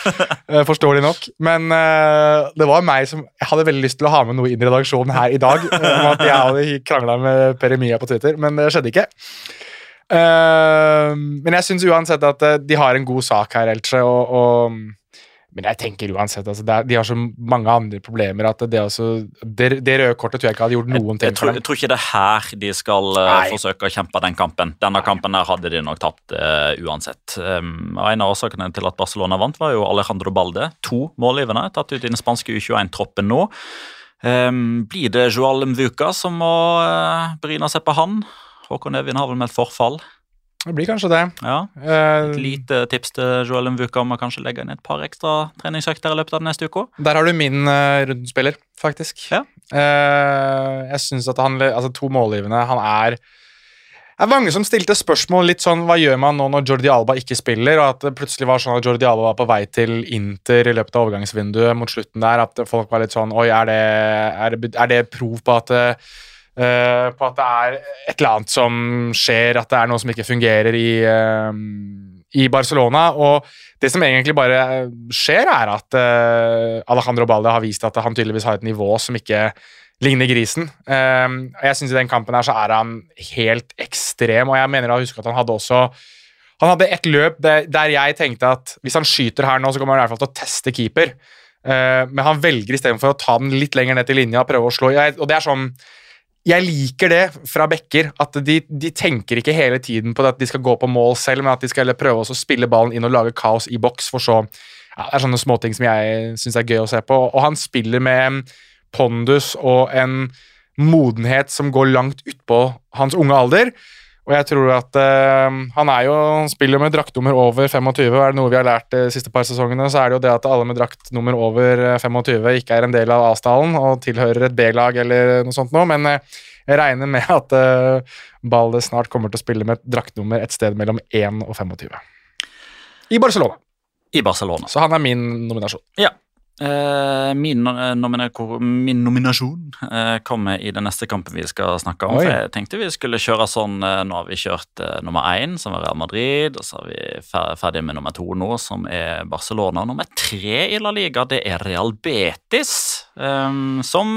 S3: eh, forståelig nok. Men eh, det var meg som Jeg hadde veldig lyst til å ha med noe inn i redaksjonen her i dag. eh, om at jeg hadde krangla med Peremia på Twitter, men det skjedde ikke. Eh, men jeg syns uansett at eh, de har en god sak her, Elche, og, og men jeg tenker uansett, altså, er, de har så mange andre problemer at det, også, det, det røde kortet tror jeg ikke hadde gjort noen
S1: Jeg
S3: ting
S1: tror,
S3: for
S1: jeg tror ikke det er her de skal
S3: uh,
S1: forsøke å kjempe den kampen. Denne kampen der hadde de nok tapt uh, uansett. Um, En av årsakene til at Barcelona vant, var jo Alejandro Balde. To målgivende, tatt ut i den spanske U21-troppen nå. Um, blir det Joal Mvuka som må bryne seg på han? Håkon Evjen har vel meldt forfall.
S3: Det blir kanskje det.
S1: Ja.
S3: Eh,
S1: Et lite tips til Joel Mvuka om å kanskje legge inn et par ekstra treningsøkter i løpet av neste uke.
S3: Der har du min uh, rundspiller, faktisk.
S1: Ja.
S3: Uh, jeg synes at han Altså, to målgivende Han er det er mange som stilte spørsmål litt sånn Hva gjør man nå når Jordi Alba ikke spiller? Og at det plutselig var sånn at Jordi Alba var på vei til Inter i løpet av overgangsvinduet mot slutten der. At folk var litt sånn Oi, er det, er det, er det prov på at eh, på at det er et eller annet som skjer, at det er noe som ikke fungerer i, uh, i Barcelona. Og det som egentlig bare skjer, er at uh, Alejandro Balde har vist at han tydeligvis har et nivå som ikke ligner grisen. Jeg synes I den kampen her så er han helt ekstrem, og jeg mener å huske at han hadde også han hadde et løp der, jeg tenkte at hvis han skyter her nå, så kommer han i hvert fall til å teste keeper. Men han velger istedenfor å ta den litt lenger ned til linja og prøve å slå. Og det er sånn jeg liker det fra backer, at de, de, tenker ikke hele tiden på at de skal gå på mål selv, men at de skal prøve å spille ballen inn og lage kaos i boks, for så ja, Det er sånne småting som jeg syns er gøy å se på. Og han spiller med pondus og en modenhet som går langt utpå hans unge alder. Og jeg tror at uh, Han er jo, han spiller med draktnummer over 25, og er det noe vi har lært de siste par sesongene, så er det jo det at alle med draktnummer over 25 ikke er en del av A-stallen og tilhører et B-lag eller noe sånt noe, men uh, jeg regner med at uh, Balde snart kommer til å spille med et draktnummer et sted mellom 1 og 25. I Barcelona.
S1: I Barcelona.
S3: Så han er min nominasjon.
S1: Ja. Eh, min, nomina min, nominasjon eh, kommer i den neste kampen vi skal snakke om.
S3: Oi.
S1: For jeg tenkte vi skulle kjøre sånn eh, Nå har vi kjørt nummer én, som er Real Madrid. Og så er vi ferdig med nummer to nå, som er Barcelona. Nummer tre i La Liga, det er Real Betis. som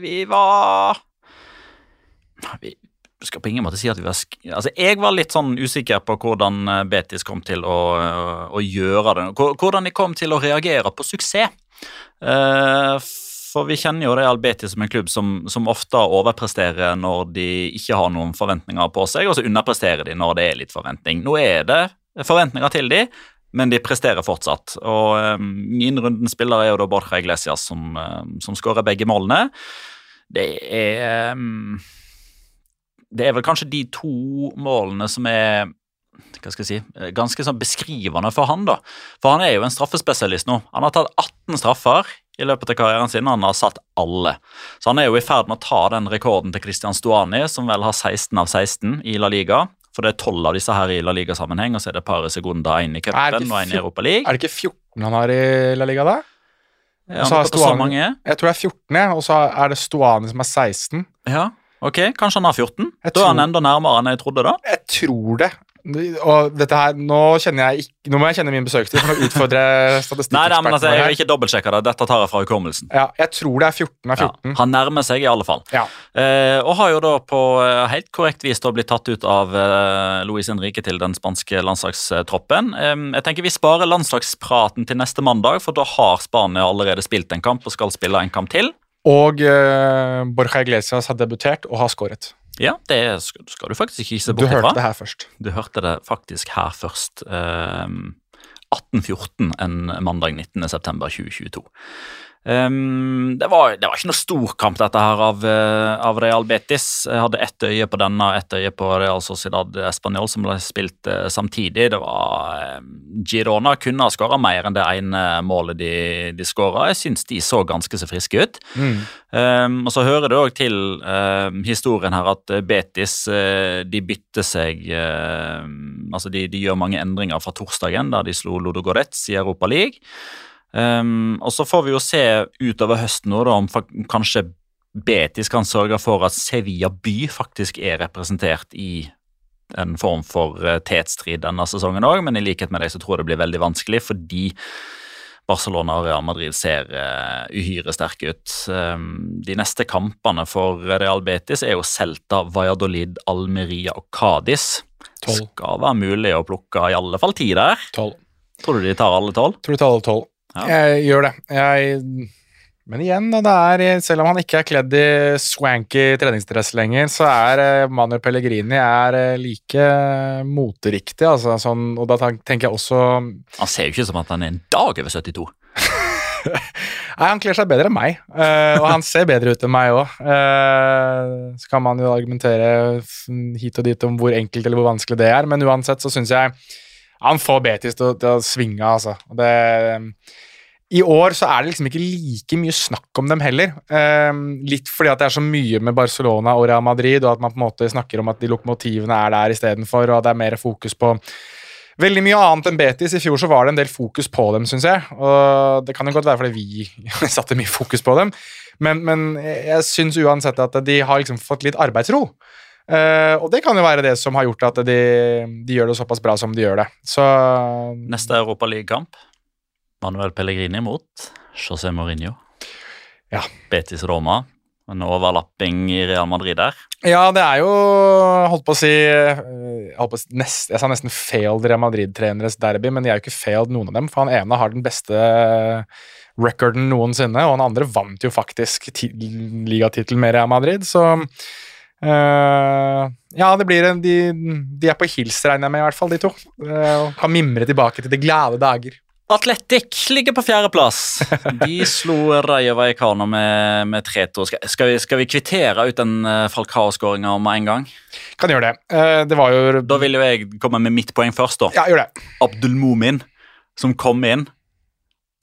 S1: vi var vi, skal på ingen måte si at vi var altså Jeg var litt sånn usikker på hvordan Betis kom til å, å gjøre det. Hvordan de kom til å reagere på suksess. Uh, for vi kjenner jo Real Betis som en klubb som, som, ofte overpresterer når de ikke har noen forventninger på seg, og så underpresterer de når det er litt forventning. Nå er det forventninger til de, men de presterer fortsatt. Og um, Min rundens spiller er jo da Borja Iglesias som, um, som skårer begge målene. Det er um, Det er vel kanskje de to målene som er hva skal jeg si, ganske sånn beskrivende for han. da. For han er jo en straffespesialist nå. Han har tatt 18 straffer i løpet av karrieren sin. Han har satt alle. Så han er jo i ferd med å ta den rekorden til Christian Stuani, som vel har 16 av 16 i La Liga. For det er 12 av disse her i La Liga-sammenheng, og så er det et par sekunder, én i cupen og én i Europa League.
S3: Er det ikke 14 han har i La Liga, da?
S1: Ja, mange.
S3: Jeg tror det er 14, ja, og så er det Stuani som er 16.
S1: Ja, ok, Kanskje han har 14?
S3: Jeg
S1: da er han enda nærmere enn jeg trodde. da.
S3: Jeg tror det. Og dette her, Nå jeg ikke, nå må jeg kjenne min besøkstid for å utfordre statistikkeksperten.
S1: Nei, men altså, jeg vil ikke dobbeltsjekke det. Dette tar jeg fra hukommelsen.
S3: Ja, jeg tror det er 14 av 14.
S1: Ja, han nærmer seg i alle fall.
S3: Ja.
S1: Eh, og har jo da på eh, helt korrekt vis da blitt tatt ut av eh, Luis Henrique til den spanske landslagstroppen. Eh, jeg tenker Vi sparer landslagspraten til neste mandag, for da har Spania allerede spilt en kamp og skal spille en kamp til.
S3: Og eh, Borja Iglesias har debutert og har skåret.
S1: Ja, det skal, du faktisk ikke se
S3: Du
S1: fra. Du
S3: hørte det her først.
S1: Du hørte det faktisk her først. Eh, 1814 en mandag 19.9.2022. Um, det, var, det var ikke noe stor kamp, dette her, av, eh, av Real Betis. Jeg hadde ett øye på denne og ett øye på Real Sociedad Español, som ble spilt uh, samtidig. Det var um, Girona kunne ha skåra mer enn det ene målet de, de skåra. Jeg syns de så ganske så friske ut.
S3: Mm.
S1: Um, og så hører det òg til historien her at Betis uh, de bytter seg Altså de, de, gjør mange endringer fra torsdagen, der de slo Lodogorets i Europa League. Um, og så får vi jo se utover høsten nå da, om kanskje Betis kan sørge for at Sevilla by faktisk er representert i en form for uh, tetstrid denne sesongen òg, men i likhet med deg så tror jeg det blir veldig vanskelig fordi Barcelona og Real Madrid ser uh, uhyre sterke ut. Um, de neste kampene for Real Betis er jo Celta, Valladolid, Almeria og Cádiz. Skal være mulig å plukke i alle fall ti der.
S3: 12.
S1: Tror du de tar alle tolv?
S3: Tror de tar alle 12.
S1: Ja.
S3: Jeg gjør det. Jeg, men igjen, er, selv om han ikke er kledd i swanky treningsdress lenger, så er Manu Manuel Pellegrini er eh, like moteriktig. Altså, sånn, og da tenker jeg også
S1: Han ser jo ikke som at han er en dag over 72. *laughs*
S3: Nei, Han kler seg bedre enn meg, eh, og han ser bedre ut enn meg òg. så kan man jo argumentere hit og dit om hvor enkelt eller hvor vanskelig det er, men uansett så syns jeg han får Betis til, å- til å svinge, altså. Og Det, I år så er det liksom ikke like mye snakk om dem heller. Eh, litt fordi at det er så mye med Barcelona og Real Madrid, og at man på en måte snakker om at de lokomotivene er der istedenfor, og at det er mer fokus på veldig mye annet enn Betis. I fjor så var det en del fokus på dem, syns jeg. Og det kan jo godt være fordi vi *laughs* satte mye fokus på dem, men, men jeg syns uansett at de har liksom fått litt arbeidsro. Uh, og det kan jo være det som har gjort at de, de gjør det såpass bra som de gjør det. Så
S1: Neste Europaligakamp. Manuel Pellegrini mot José Mourinho.
S3: Ja.
S1: Betis Roma. En overlapping i Real Madrid der.
S3: Ja, det er jo holdt på å si eh, på å si, nest, Jeg sa nesten failed Real Madrid-treneres derby, men de er jo ikke failed, noen av dem. For han ene har den beste recorden noensinne, og han andre vant jo faktisk ligatittelen med Real Madrid, så eh, Ja, det blir en, de, de er på hils, regner jeg med, i hvert fall, de to. Eh, og kan mimre tilbake til de glade dager.
S1: Atletic ligger på fjerdeplass. *laughs* De slo Rayo Vallecano med, med 3-2. Skal, skal, vi- skal vi kvittere ut den uh, Falcao-skåringa med en gang?
S3: Kan gjøre det. Eh, det var jo
S1: Da vil jo jeg komme med mitt poeng først. da.
S3: Ja, gjør det.
S1: Abdul Mumin, som kom inn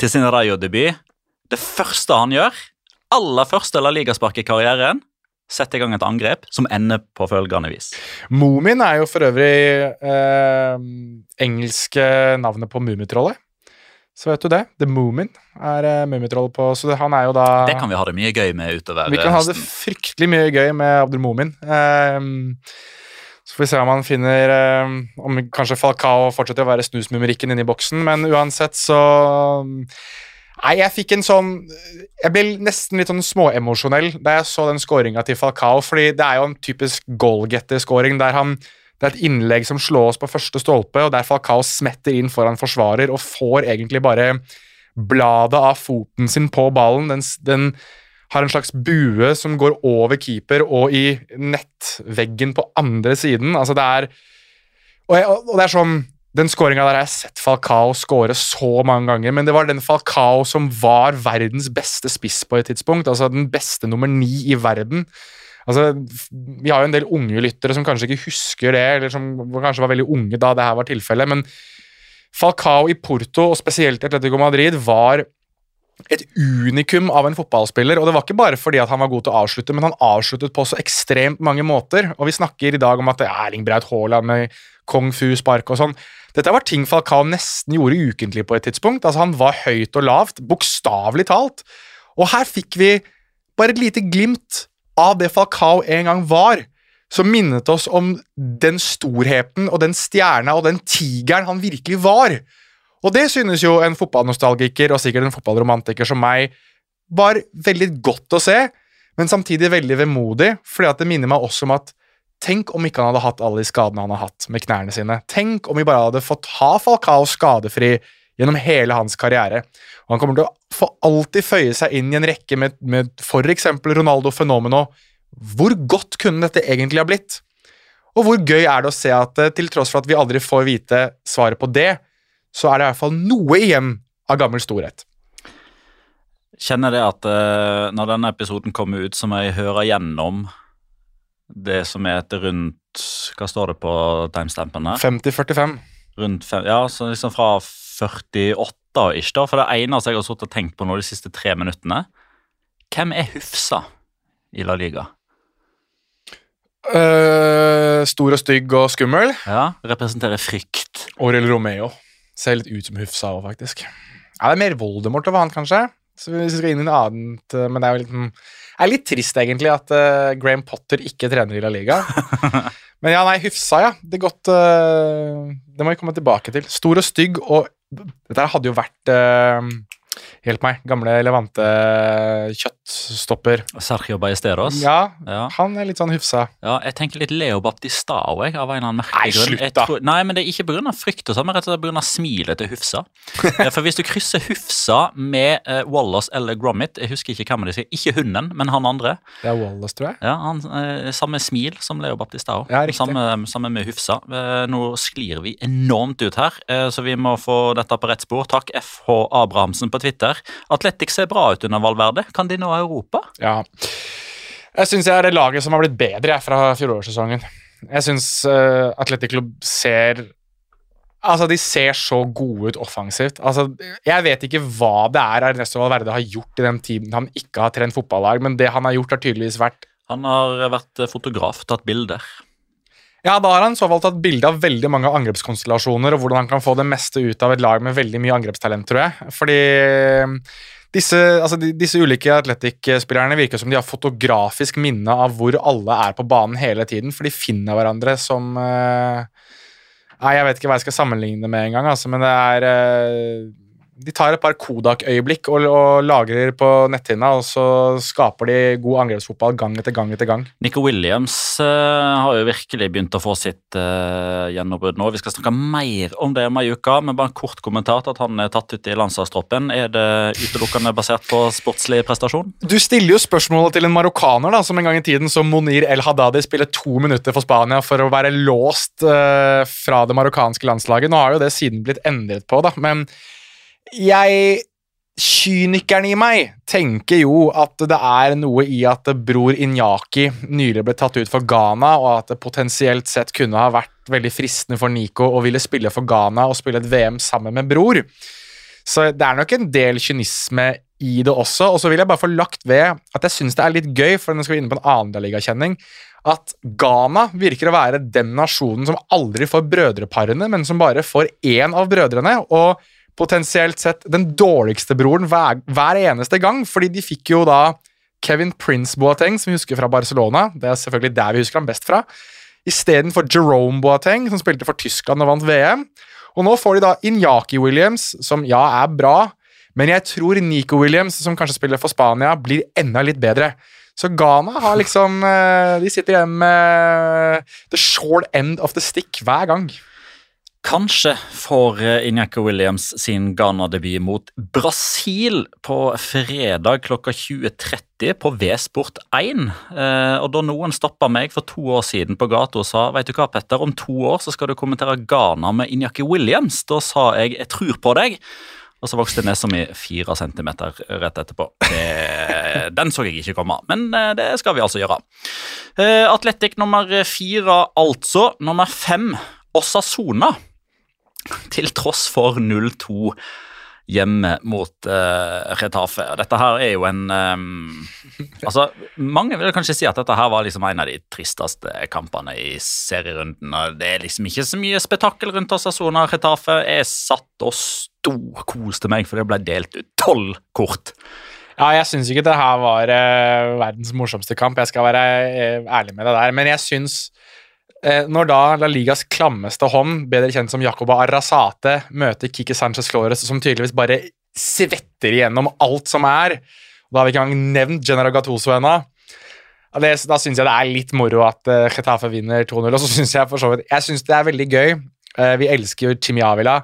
S1: til sin Rayo-debut. Det første han gjør, aller første La Liga-spark i karrieren, setter i gang et angrep som ender på følgende vis.
S3: Mumin er jo for øvrig eh, engelske navnet på Mummitrollet. Så vet du det. The Moomin er uh, Mummitrollet på Så det, han er jo da
S1: Det kan vi ha det mye gøy med utover
S3: Vi kan ha det fryktelig mye gøy med Abdul Moomin. Ehm, så får vi se om han finner ehm, Om kanskje Falcao fortsetter å være snusmumerikken inne i boksen, men uansett så Nei, jeg fikk en sånn Jeg ble nesten litt sånn småemosjonell da jeg så den skåringa til Falcao, fordi det er jo en typisk goalgetter-scoring der han det er et innlegg som slås på første stolpe, og der Falcao smetter inn foran forsvarer og får egentlig bare bladet av foten sin på ballen. Den, den har en slags bue som går over keeper og i nettveggen på andre siden. Altså, det er Og, jeg, og det er sånn Den skåringa der jeg har jeg sett Falcao skåre så mange ganger, men det var den Falcao som var verdens beste spiss på et tidspunkt. Altså den beste nummer ni i verden. Altså, Vi har jo en del unge lyttere som kanskje ikke husker det, eller som kanskje var veldig unge da det her var tilfellet, men Falcao i Porto, og spesielt Atletico Madrid, var et unikum av en fotballspiller. Og det var ikke bare fordi at han var god til å avslutte, men han avsluttet på så ekstremt mange måter. Og vi snakker i dag om at det er Erling Braut Haaland med kung fu-spark og sånn. Dette var ting Falcao nesten gjorde ukentlig på et tidspunkt. Altså Han var høyt og lavt, bokstavelig talt. Og her fikk vi bare et lite glimt av det Falcao en gang var, som minnet oss om den storheten og den stjerna og den tigeren han virkelig var. Og det synes jo en fotballnostalgiker og sikkert en fotballromantiker som meg var veldig godt å se, men samtidig veldig vemodig, fordi det minner meg også om at Tenk om ikke han hadde hatt alle de skadene han har hatt med knærne sine. Tenk om vi bare hadde fått ha Falcao skadefri gjennom hele hans karriere. Og han kommer til å for alltid føye seg inn i en rekke med, med f.eks. Ronaldo Fenomeno. Hvor godt kunne dette egentlig ha blitt? Og hvor gøy er det å se at eh, til tross for at vi aldri får vite svaret på det, så er det i hvert fall noe igjen av gammel storhet.
S1: Kjenner det at eh, når denne episoden kommer ut, så må jeg høre gjennom det som er etter rundt Hva står det på timestampen her?
S3: 50-45.
S1: Rundt fem, ja, så liksom fra 48 og ikke da. For det eneste jeg har sittet og tenkt på nå de siste tre minuttene Hvem er Hufsa i La Liga?
S3: Uh, stor og stygg og skummel.
S1: Ja, Representerer frykt.
S3: Aurel Romeo. Ser litt ut som Hufsa òg, faktisk. Ja, det er mer Voldemort over han, kanskje. Så hvis vi skal inn i noe annet eh, Men det er jo litt, mm, er litt trist, egentlig, at uh, Graham Potter ikke trener i La Liga. *laughs* men ja, nei, Hufsa, ja. Det godt uh, Det må vi komme tilbake til. Stor og stygg, og dette hadde jo vært eh, Hjelp meg. Gamle Levante kjøttstopper.
S1: Sergio Ballesteros.
S3: Ja,
S1: Ja.
S3: han er litt sånn Hufsa.
S1: Ja, jeg tenker litt Leo Baptistao, jeg, av en eller annen merkelig
S3: Nei,
S1: grunn.
S3: slutt da.
S1: tror- nei, men det er ikke pga. frykt, og sånn, men rett og slett pga. smilet til Hufsa. Eh, For hvis du krysser Hufsa med uh, Wallace eller Gromit Jeg husker ikke hvem de sier. Ikke hunden, men han andre.
S3: Det er Wallace, tror jeg.
S1: Ja, han, uh, Samme smil som Leo Baptistao.
S3: Ja, riktig.
S1: samme, samme med Hufsa. Uh, nå sklir vi enormt ut her, så vi må få dette på rett spor. Takk FH Abrahamsen på Twitter. Atletic ser bra ut under Valverde. Kan de nå Europa?
S3: Ja. Jeg syns jeg er det laget som har blitt bedre jeg, fra fjorårssesongen. Jeg syns uh, Atletic Club ser Altså, De ser så gode ut offensivt. Altså, Jeg vet ikke hva det er Ernesto Valverde har gjort i den tiden han ikke har trent fotballag, men det han har gjort, har tydeligvis vært
S1: Han har vært fotograf, tatt bilder.
S3: Ja, da har han så valgt tatt bilde av veldig mange angrepskonstellasjoner og hvordan han kan få det meste ut av et lag med veldig mye angrepstalent, tror jeg. Fordi disse, altså, disse ulike Atletic-spillerne virker som de har fotografisk minne av hvor alle er på banen hele tiden, for de finner hverandre som uh, Nei, Jeg vet ikke hva jeg skal sammenligne med engang, altså, men det er uh, de tar et par Kodak-øyeblikk og, og, lagrer på netthinna, og så skaper de god angrepsfotball gang etter gang etter gang.
S1: Nico Williams uh, har jo virkelig begynt å få sitt uh, gjennombrudd nå. Vi skal snakke mer om det om ei uke, men bare en kort kommentar til at han er tatt ut i landslagstroppen. Er det utelukkende basert på sportslig prestasjon?
S3: Du stiller jo spørsmålet til en marokkaner da, som en gang i tiden som Monir El Haddadi spiller to minutter for Spania for å være låst uh, fra det marokkanske landslaget. Nå har jo det siden blitt endret på, da, men jeg Kynikeren i meg tenker jo at det er noe i at bror Inyaki nylig ble tatt ut for Ghana, og at det potensielt sett kunne ha vært veldig fristende for Nico å ville spille for Ghana og spille et VM sammen med bror. Så det er nok en del kynisme i det også. Og så vil jeg bare få lagt ved at jeg syns det er litt gøy, for nå skal vi inne på en annenligakjenning, at Ghana virker å være den nasjonen som aldri får brødreparene, men som bare får én av brødrene. og potensielt sett den dårligste broren hver, hver, eneste gang, fordi de fikk jo da Kevin Prince Boateng, som vi husker fra Barcelona. Det er selvfølgelig der vi husker ham best fra. Istedenfor Jerome Boateng, som spilte for Tyskland og vant VM. Og nå får de da Inyaki Williams, som ja, er bra, men jeg tror Nico Williams, som kanskje spiller for Spania, blir enda litt bedre. Så Ghana har liksom eh, De sitter igjen med the short end of the stick hver gang.
S1: Kanskje får eh, Williams sin Ghana-debut mot Brasil på fredag klokka 20.30 på V-sport1. Eh, og da noen stoppa meg for to år siden på gata og sa vet du hva, Petter, om to år så skal du kommentere Ghana med Inyaki Williams, da sa jeg jeg tror på deg. Og så vokste nesa mi fire centimeter rett etterpå. Den så jeg ikke komme, men eh, det skal vi altså gjøre. Atletic nummer fire, altså. Nummer fem, Osasona til tross for 0-2 hjemme mot uh, Retafe. Dette her er jo en um, Altså, Mange vil kanskje si at dette her var liksom en av de tristeste kampene i serierunden. Det er liksom ikke så mye spetakkel rundt Osasona Retafe. Jeg satt og storkoste meg, for det ble delt ut tolv kort.
S3: Ja, jeg syns ikke det her var uh, verdens morsomste kamp, jeg skal være uh, ærlig med deg der. Men jeg syns når da La Ligas klammeste hånd, bedre kjent som Jacoba Arrazate, møter Kiki Sanchez Flores, som tydeligvis bare svetter igjennom alt som er Da har vi ikke engang nevnt General Gattuso ennå. Da syns jeg det er litt moro at uh, Getafe vinner 2-0. Og så syns jeg for så vidt Jeg synes det er veldig gøy. Uh, vi elsker jo Chimi Avila.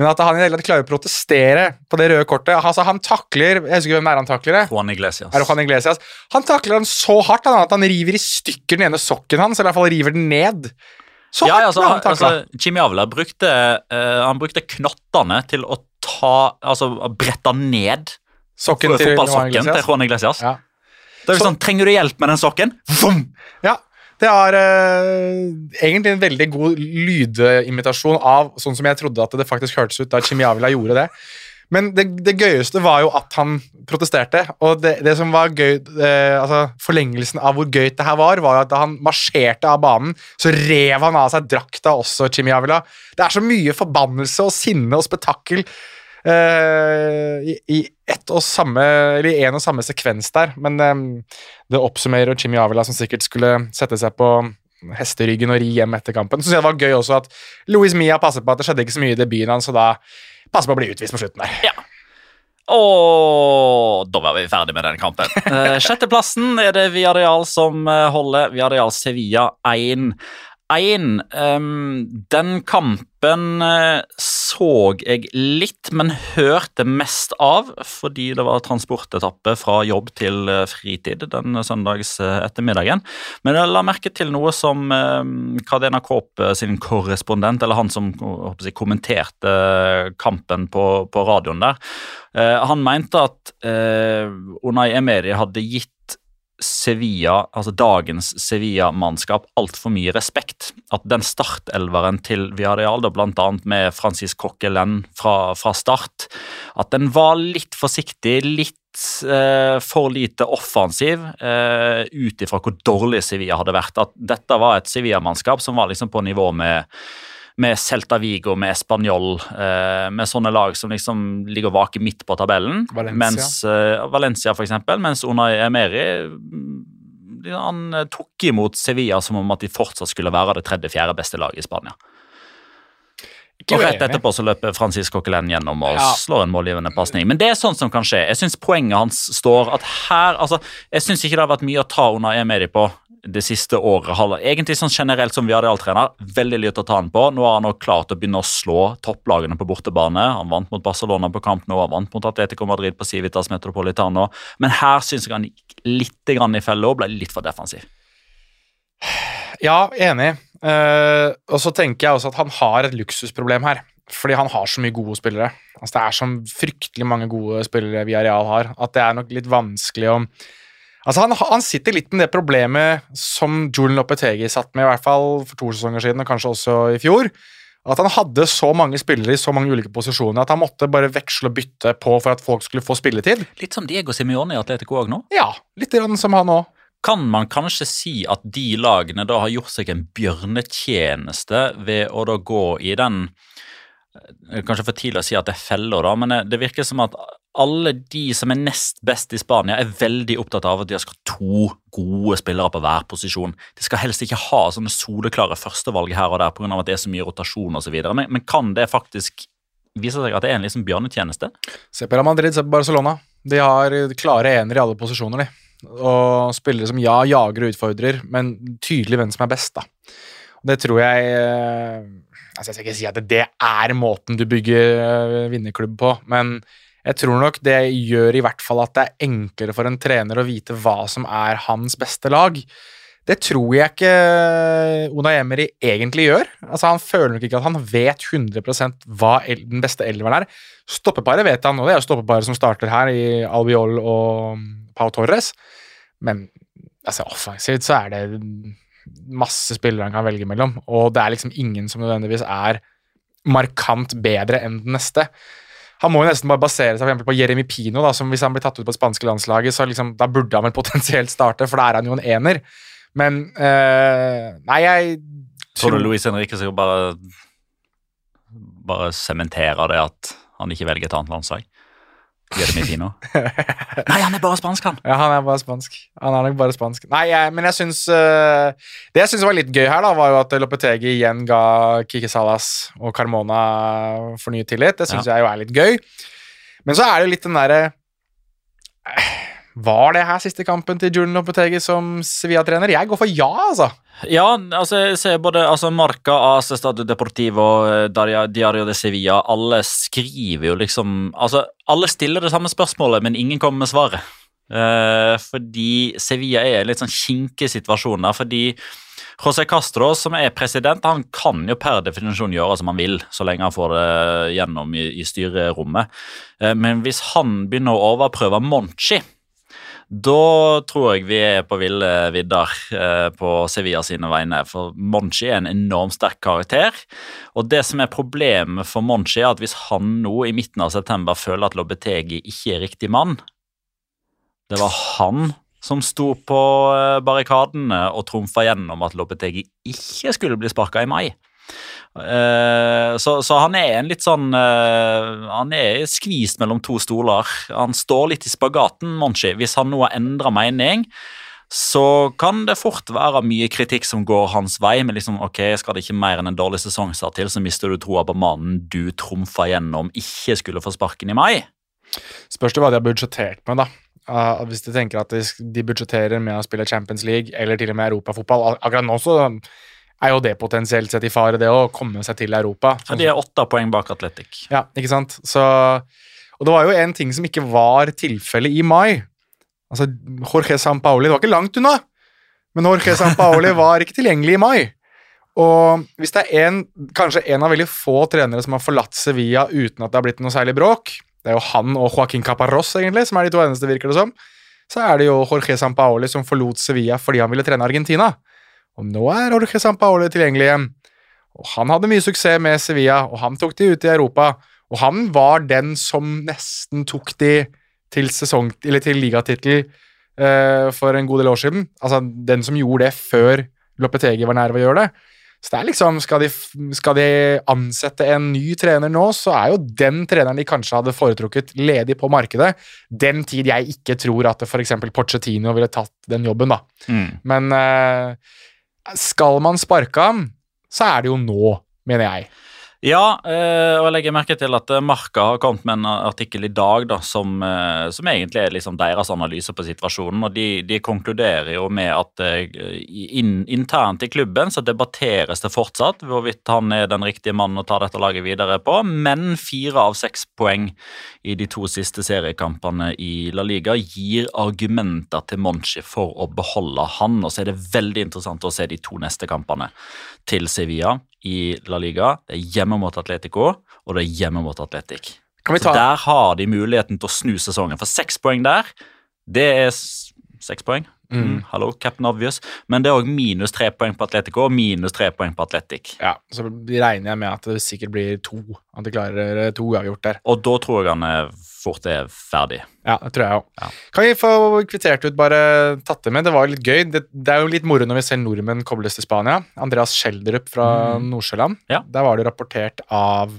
S3: Men at han i det hele tatt klarer å protestere på det røde kortet altså Han takler Jeg husker hvem er han takler det?
S1: Juan Iglesias.
S3: Er det Juan Iglesias? Han takler han så hardt at han river i stykker den ene sokken hans, eller i hvert fall river den ned. Så
S1: ja, altså, han altså, Jimmy Avler brukte, uh, han brukte knottene til å ta Altså brette ned
S3: sokken til
S1: fotballsokken til Juan Iglesias. Ja. Det er jo sånn, Trenger du hjelp med den sokken? Vum!
S3: Ja, det er uh, egentlig en veldig god lydimitasjon av sånn som jeg trodde at det faktisk hørtes ut da Chimi Avila gjorde det. Men det, det, gøyeste var jo at han protesterte. Og det, det som var gøy eh, altså Forlengelsen av hvor gøyt det her var, var at da han marsjerte av banen, så rev han av seg drakta også, Chimiavila. Det er så mye forbannelse og sinne og spetakkel i, i ett og samme, eller en og samme sekvens der. Men um, det oppsummerer Jimmy Avila, som sikkert skulle sette seg på hesteryggen og ri hjem etter kampen. Så synes jeg det var gøy også at Louis Mia passet på at det skjedde ikke så mye i debuten hans, så da passer på å bli utvist på slutten der.
S1: Ja. Og da var vi ferdig med den kampen. Uh, *laughs* sjetteplassen er det Viareal som holder. Viareal Sevilla 1. 1. Um, den kampen uh, så jeg litt, men hørte mest av fordi det var transportetappe fra jobb til uh, fritid den søndags uh, ettermiddagen. Men jeg la merke til noe som Kadena Kåp sin korrespondent, eller han som jeg, kommenterte kampen på, på radioen der, han mente at Unai Emeri hadde gitt Sevilla, altså dagens Sevilla-mannskap altfor mye respekt. At den startelveren til Villarreal, bl.a. med Francis Coquelin fra, fra, start, at den var litt forsiktig, litt eh, for lite offensiv eh, ut ifra hvor dårlig Sevilla hadde vært. At dette var et Sevilla-mannskap som var liksom på nivå med med Celta Vigo, med Español, eh, med sånne lag som liksom ligger og vaker midt på tabellen.
S3: Valencia.
S1: Mens, eh, Valencia, for eksempel, mens Unai Emeri mm, han tok imot Sevilla som om at de fortsatt skulle være det tredje-fjerde beste laget i Spania. Og Rett etterpå så løper Francis Coquelin gjennom og
S3: Ja.
S1: slår en målgivende pasning. Men det er sånt som kan skje. Jeg syns poenget hans står at her altså, Jeg syns ikke det har vært mye å ta Unai Emedi på det siste året. Egentlig sånn generelt som vi hadde trener Veldig lite å ta han på. Nå har han også klart å begynne å slå topplagene på bortebane. Han vant mot Barcelona på kamp nå, han vant mot Atletico Madrid på Civitas Metropolitano. Men her syns jeg han gikk litt grann i fella og ble litt for defensiv.
S3: Ja, enig. Eh, og så tenker jeg også at han har et luksusproblem her. Fordi han har så mye gode spillere. Altså, det er så fryktelig mange gode spillere vi areal har, at det er nok litt vanskelig å Altså, han, han sitter litt med det problemet som Julian Lopetegi satt med, i hvert fall for to sesonger siden, og kanskje også i fjor. At han hadde så mange spillere i så mange ulike posisjoner at han måtte bare veksle og bytte på for at folk skulle få spilletid.
S1: Litt som Diego Simione i Atletico òg nå.
S3: Ja, litt som han òg.
S1: Kan man kanskje si at de lagene da har gjort seg en bjørnetjeneste ved å da gå i den er Kanskje for tidlig å si at det er feller, da, men det virker som at alle de som er nest best i Spania, er veldig opptatt av at de skal ha to gode spillere på hver posisjon. De skal helst ikke ha sånne soleklare førstevalg her og der pga. at det er så mye rotasjon osv. Men, men kan det faktisk vise seg at det er en liksom bjørnetjeneste?
S3: Se på Real Madrid, se på Barcelona. De har klare ener i alle posisjoner, de. Og spillere som ja, jager og utfordrer, men tydelig hvem som er best, da. Det tror jeg eh, altså Jeg skal ikke si at det er måten du bygger eh, vinnerklubb på, men jeg tror nok det gjør i hvert fall at det er enklere for en trener å vite hva som er hans beste lag. Det tror jeg ikke Ona Emery egentlig gjør. Altså Han føler nok ikke at han vet 100 hva den beste elveren er. Stoppeparet vet han, og det er jo stoppeparet som starter her, i Albiol og Pau Torres. Men altså, offensivt så er det masse spillere han kan velge mellom, og det er liksom ingen som nødvendigvis er markant bedre enn den neste. Han må jo nesten bare basere seg for på Jeremy Pino, da, som hvis han blir tatt ut på det spanske landslaget, så liksom, da burde han vel potensielt starte, for da er han jo en ener. Men uh, Nei, jeg
S1: Tror du Luis Henrique skal bare bare sementere det at han ikke velger et annet landslag? Jeremy nå? Nei, han er bare spansk, han!
S3: Ja, han er bare spansk. Han er nok bare spansk. Nei, jeg, men jeg syns uh, Det jeg syns var litt gøy her, da, var jo at Lopetegi igjen ga Kiki Salas og Carmona fornyet tillit. Det syns jeg jo er litt gøy. Men så er det jo litt den derre eh, Var det her siste kampen til Julen Lopetegi som Sevilla-trener? Jeg går for ja, altså.
S1: Ja, altså, jeg ser både altså, Marca, AC Stadio Deportivo, eh, Daria- Diario de Sevilla Alle skriver jo liksom Altså, alle stiller det samme spørsmålet, men ingen kommer med svaret. Eh, fordi Sevilla er en litt sånn kinkig situasjon der. Fordi José Castro, som er president, han kan jo per definisjon gjøre som han vil, så lenge han får det gjennom i, i styrerommet. Eh, men hvis han begynner å overprøve Monchi da tror jeg vi er på ville vidder eh, på Sevilla sine vegne. For Monchi er en enormt sterk karakter. Og det som er problemet for Monchi, er at hvis han nå i midten av september føler at Lobetegi ikke er riktig mann Det var han som sto på eh, barrikadene og trumfa gjennom at Lobetegi ikke skulle bli sparka i mai. Eh, så, så han er en litt sånn uh, Han er skvist mellom to stoler. Han står litt i spagaten, Monchi. Hvis han nå har endra mening, så kan det fort være mye kritikk som går hans vei. Men liksom, ok, skal det ikke mer enn en dårlig sesong sesongstart til, så mister du troa på mannen du trumfa gjennom ikke skulle få sparken i mai.
S3: Spørs det hva de har budsjettert med, da. Uh, hvis de tenker at de, de budsjetterer med å spille Champions League eller til og med europafotball Ak- Akkurat nå så er jo det potensielt sett i fare, det å komme seg til Europa.
S1: Ja, de er åtte poeng bak Atletic.
S3: Ja, ikke sant? Så, og det var jo en ting som ikke var tilfellet i mai. Altså, Jorge Sampaoli Det var ikke langt unna, men Jorge Sampaoli *laughs* var ikke tilgjengelig i mai. Og hvis det er en, kanskje en av veldig få trenere som har forlatt Sevilla uten at det har blitt noe særlig bråk, det er jo han og Joaquin Caparros egentlig, som er de to eneste, virker det som, så er det jo Jorge Sampaoli som forlot Sevilla fordi han ville trene Argentina. Og nå er Jorge Sampaoli tilgjengelig igjen. Og han hadde mye suksess med Sevilla, og han tok de ut i Europa. Og han var den som nesten tok de til, sesong, eller til ligatittel uh, for en god del år siden. Altså den som gjorde det før Lopetegi var nær ved å gjøre det. Så det er liksom, skal de, skal de, ansette en ny trener nå, så er jo den treneren de kanskje hadde foretrukket, ledig på markedet. Den tid jeg ikke tror at f.eks. Pochettino ville tatt den jobben, da.
S1: Mm.
S3: Men eh, skal man sparke ham, så er det jo nå, mener jeg.
S1: Ja, eh, og jeg legger merke til at eh, Marka har kommet med en artikkel i dag da, som, eh, som egentlig er liksom deres analyse på situasjonen. og De, de konkluderer jo med at in, internt i klubben så debatteres det fortsatt hvorvidt han er den riktige mannen å ta dette laget videre på, men fire av seks poeng i de to siste seriekampene i La Liga gir argumenter til Monchi for å beholde han. og Så er det veldig interessant å se de to neste kampene til Sevilla i La Liga. Det er hjemme mot Atletico, og det er hjemme mot Atletic. Så der har de muligheten til å snu sesongen. For seks poeng der, det er seks poeng. Mm. Hallo, Captain Obvious. Men det er òg minus tre poeng på Atletico og minus tre poeng på Atletic.
S3: Ja, så regner jeg med at det sikkert blir to. At de klarer to uavgjort der.
S1: Og da tror jeg han er fort er ferdig.
S3: Ja, det tror jeg òg.
S1: Ja.
S3: Kan vi få kvittert ut, bare tatt det med? Det var litt gøy. Det, det er jo litt moro når vi ser nordmenn kobles til Spania. Andreas Schjelderup fra Nordsjøland.
S1: Ja.
S3: Der var det rapportert av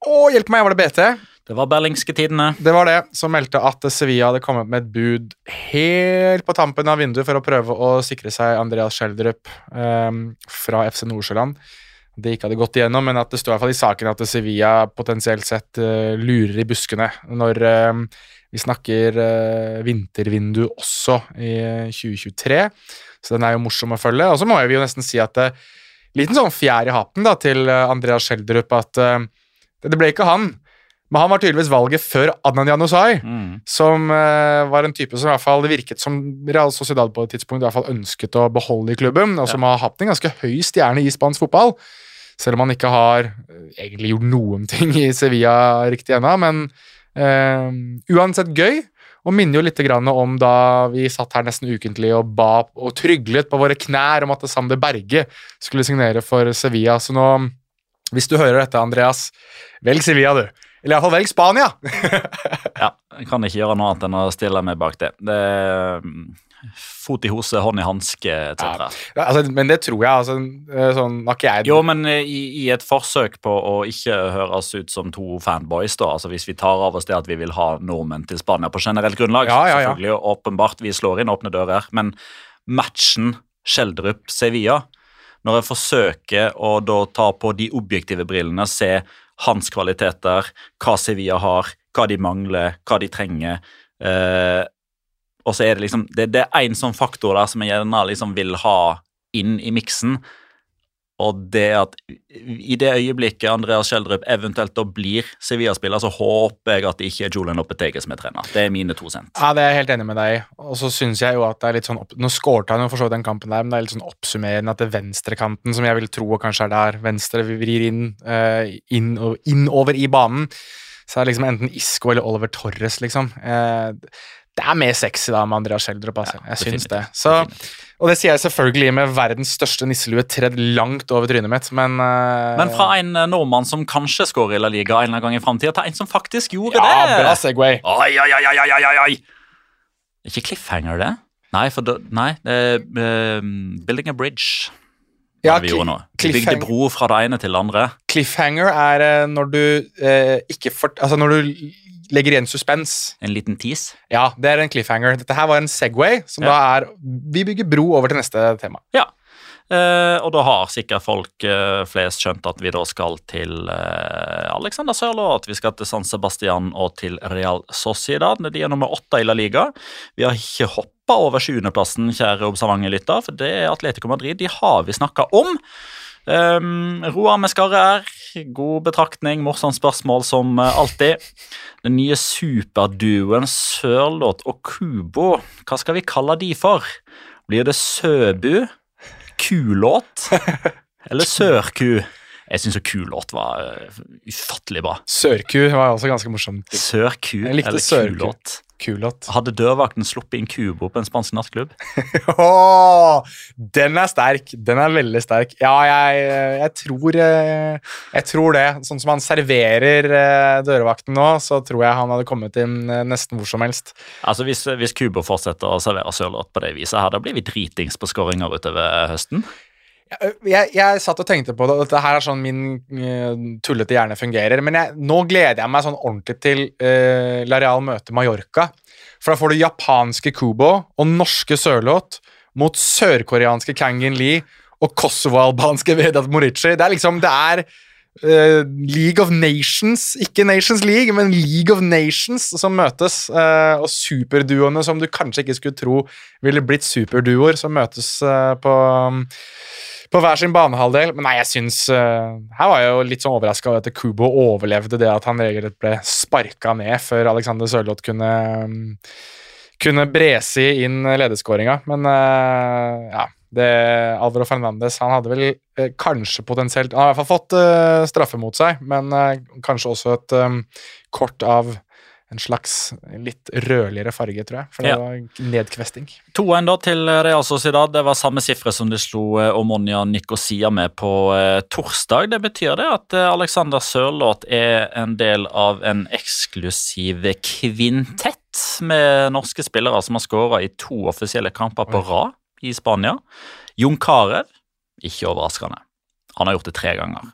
S3: Å, hjelp meg, var det BT?
S1: Det var Berlingske tidene.
S3: Det var det som meldte at Sevilla hadde kommet med et bud helt på tampen av vinduet for å prøve å sikre seg Andreas Schjelderup um, fra FC Nordsjøland. Det ikke hadde gått igjennom, men at det står i hvert fall i saken at Sevilla potensielt sett uh, lurer i buskene når uh, vi snakker uh, vintervindu også i 2023. Så den er jo morsom å følge. Og så må vi jo nesten si at uh, Liten sånn fjær i hatten da, til Andreas Schjelderup at det ble ikke han. Men han var tydeligvis valget før Adnan Janusai,
S1: Mm.
S3: som uh, var en type som i hvert fall virket som Real Sociedad på et tidspunkt i hvert fall ønsket å beholde i klubben, og som har hatt en ganske høy stjerne i spansk fotball. Selv om han ikke har eh, egentlig gjort noen ting i Sevilla riktig ennå, men eh, uansett gøy. Og minner jo litt om da vi satt her nesten ukentlig og ba og tryglet på våre knær om at Sander Berge skulle signere for Sevilla. Så nå, hvis du hører dette, Andreas, velg Sevilla, du. Eller iallfall velg Spania! *laughs*
S1: Ja, jeg kan ikke gjøre noe annet enn å stille meg bak det. det fot i hose, hånd i hanske etc.
S3: Ja, altså, men det tror jeg. altså, eh, sånn, har ikke jeg
S1: Jo, men eh, i, i et forsøk på å ikke høres ut som to fanboys, da, altså hvis vi tar av oss det at vi vil ha nordmenn til Spania på generelt grunnlag,
S3: Ja, ja, ja.
S1: selvfølgelig, og åpenbart, vi slår inn åpne dører, men matchen Skjeldrup-Sevilla når jeg forsøker å da ta på de objektive brillene, se hans kvaliteter, hva Sevilla har, hva de mangler, hva de trenger, eh, og så er det liksom Det, det er én sånn faktor der som jeg gjerne liksom vil ha inn i miksen. Og det at i det øyeblikket Andreas Schjelderup eventuelt da blir Sevilla-spiller, så håper jeg at det ikke er Julian Lopetegi som er trener. Det er mine to cent.
S3: Ja, det er jeg helt enig med deg i. Og så syns jeg jo at det er litt sånn opp... Nå skårte han jo for så vidt den kampen der, men det er litt sånn oppsummerende at det er venstrekanten, som jeg vil tro kanskje er der venstre vrir inn, eh, inn og innover i banen, så er det liksom enten Isco eller Oliver Torres, liksom. Eh, det er mer sexy da med Andreas Schjelderup, altså. jeg syns det. Så, og det sier jeg selvfølgelig med verdens største nisselue tredd langt over trynet mitt, men uh,
S1: Men fra en eh, nordmann som kanskje skårer i La Liga en eller annen gang i framtida, til en som faktisk gjorde
S3: Ja,
S1: det!
S3: bra Segway.
S1: Oi, oi, oi, oi, oi, oi! Ikke cliffhanger, det? Nei, for da, nei, det eh, Building a bridge.
S3: Ja,
S1: vi gjorde nå. Vi bygde bro fra det ene til det andre.
S3: Cliffhanger er når du eh, ikke for, Altså når du legger igjen suspens.
S1: En liten tease.
S3: Ja, det er en cliffhanger. Dette her var en Segway, som
S1: Ja.
S3: da er Vi bygger bro over til neste tema.
S1: Ja. Eh, og da har sikkert folk eh, flest skjønt at vi da skal til eh, Alexander Sørlo, at vi skal til San Sebastian og til Real Sociedad. De er nummer åtte i La Liga. Vi har ikke hoppa over 20.-plassen, kjære observante lytter, for det er Atletico Madrid. De har vi snakka om. Um, Roar Mescarre er god betraktning, morsomt spørsmål som eh, alltid. Den nye superduoen Sørloth og Kubo, hva skal vi kalle de for? Blir det Søbu? Kulåt? Eller *laughs* Sørku? Jeg syns Kulåt var eh, ufattelig bra.
S3: Sørku var også ganske morsomt.
S1: Sørku eller Kulåt?
S3: Sørku.
S1: Kulåt.
S3: Kulåt. *laughs*
S1: Hadde dørvakten sluppet inn Kubo på en spansk nattklubb?
S3: Åh, den er sterk. Den er veldig sterk. Ja, jeg, jeg tror eh, Jeg tror det. Sånn som han serverer eh, dørvakten nå, så tror jeg han hadde kommet inn eh, nesten hvor som helst.
S1: Altså Hvis, hvis Kubo fortsetter å servere sørlåt på det viset, her, da blir vi dritings på skåringer utover høsten.
S3: Jeg, jeg satt og tenkte på det, og dette her er sånn min uh, tullete hjerne fungerer. Men jeg, nå gleder jeg meg sånn ordentlig til uh, Lareal møter Mallorca. For da får du japanske Kubo og norske Sørloth mot sørkoreanske Kangin Lee og kosovo-albanske Vedat Morici. Det er liksom Det er eh, League of Nations, ikke Nations League, men League of Nations som møtes. Uh, og superduoene som du kanskje ikke skulle tro ville blitt superduoer, som møtes uh, på på hver sin banehalvdel. Men nei, jeg syns Her var jeg jo litt sånn overraska over at Kubo overlevde det at han regelrett ble sparka ned før Alexander Sørloth kunne um, kunne brese inn ledeskåringa. Men ja det, Alvaro Fernandes han hadde vel eh, kanskje potensielt Han har i hvert fall fått eh, straffe mot seg, men eh, kanskje også et eh, kort av en slags litt rødligere farge, tror jeg. For det
S1: Ja.
S3: var nedkvesting.
S1: 2-1 da til Real Sociedad. Det var samme sifre som de slo eh, Omonia Nicosia med på eh, torsdag. Det betyr det at Alexander Sørloth er en del av en eksklusiv kvintett med norske spillere som har skåra i to offisielle kamper på rad i Spania. Jon Carew, ikke overraskende. Han har gjort det tre ganger.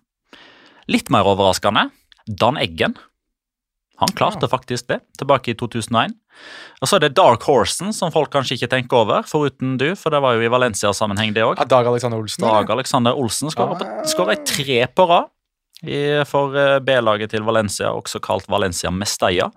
S1: Litt mer overraskende, Dan Eggen. Han klarte faktisk det, tilbake i 2001. Og så er det Dark Horsen, som folk kanskje ikke tenker over, foruten du, for det var jo i Valencia-sammenheng, det òg.
S3: Dag Alexander Olsen.
S1: Dag Alexander Olsen skåra
S3: Ah.
S1: i tre på rad for eh, B-laget til Valencia, også kalt Valencia Mestalla.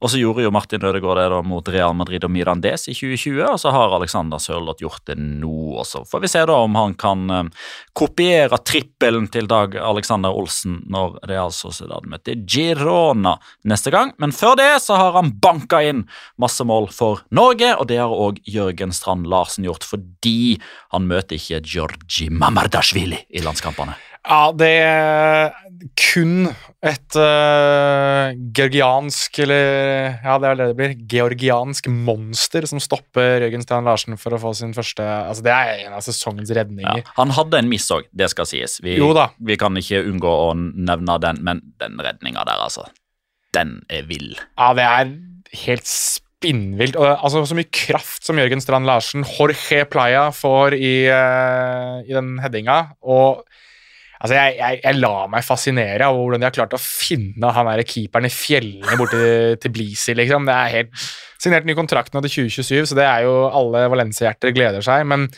S1: Og så gjorde jo Martin Ødegaard det da mot Real Madrid og Mirandes i 2020, og så har Alexander Sørloth gjort det nå, også. får vi se da om han kan eh, kopiere trippelen til Dag Alexander Olsen når Real Sociedad møter Girona neste gang. Men før det så har han banka inn masse mål for Norge, og det har òg Jørgen Strand Larsen gjort fordi han møter ikke Georgi Mamardashvili i landskampene.
S3: Ja, det er kun et uh, georgiansk Eller ja, det er det det blir. Georgiansk monster som stopper Jørgen Stian Larsen for å få sin første Altså, det er en av sesongens
S1: Ja,
S3: redninger.
S1: han hadde en miss òg, det skal sies. Vi, vi kan ikke unngå å nevne den, men den redninga der, altså. Den er vill.
S3: Ja, det er helt spinnvilt. Og, altså, så mye kraft som Jørgen Strand Larsen, Jorge Playa, får i, uh, i den headinga. Og altså, jeg, jeg, jeg lar meg fascinere av hvordan de har klart å finne han der keeperen i fjellene borte til Tbilisi, liksom. Det er helt signert ny kontrakt nå til 2027, så det er jo alle Valencia-hjerter gleder seg. Men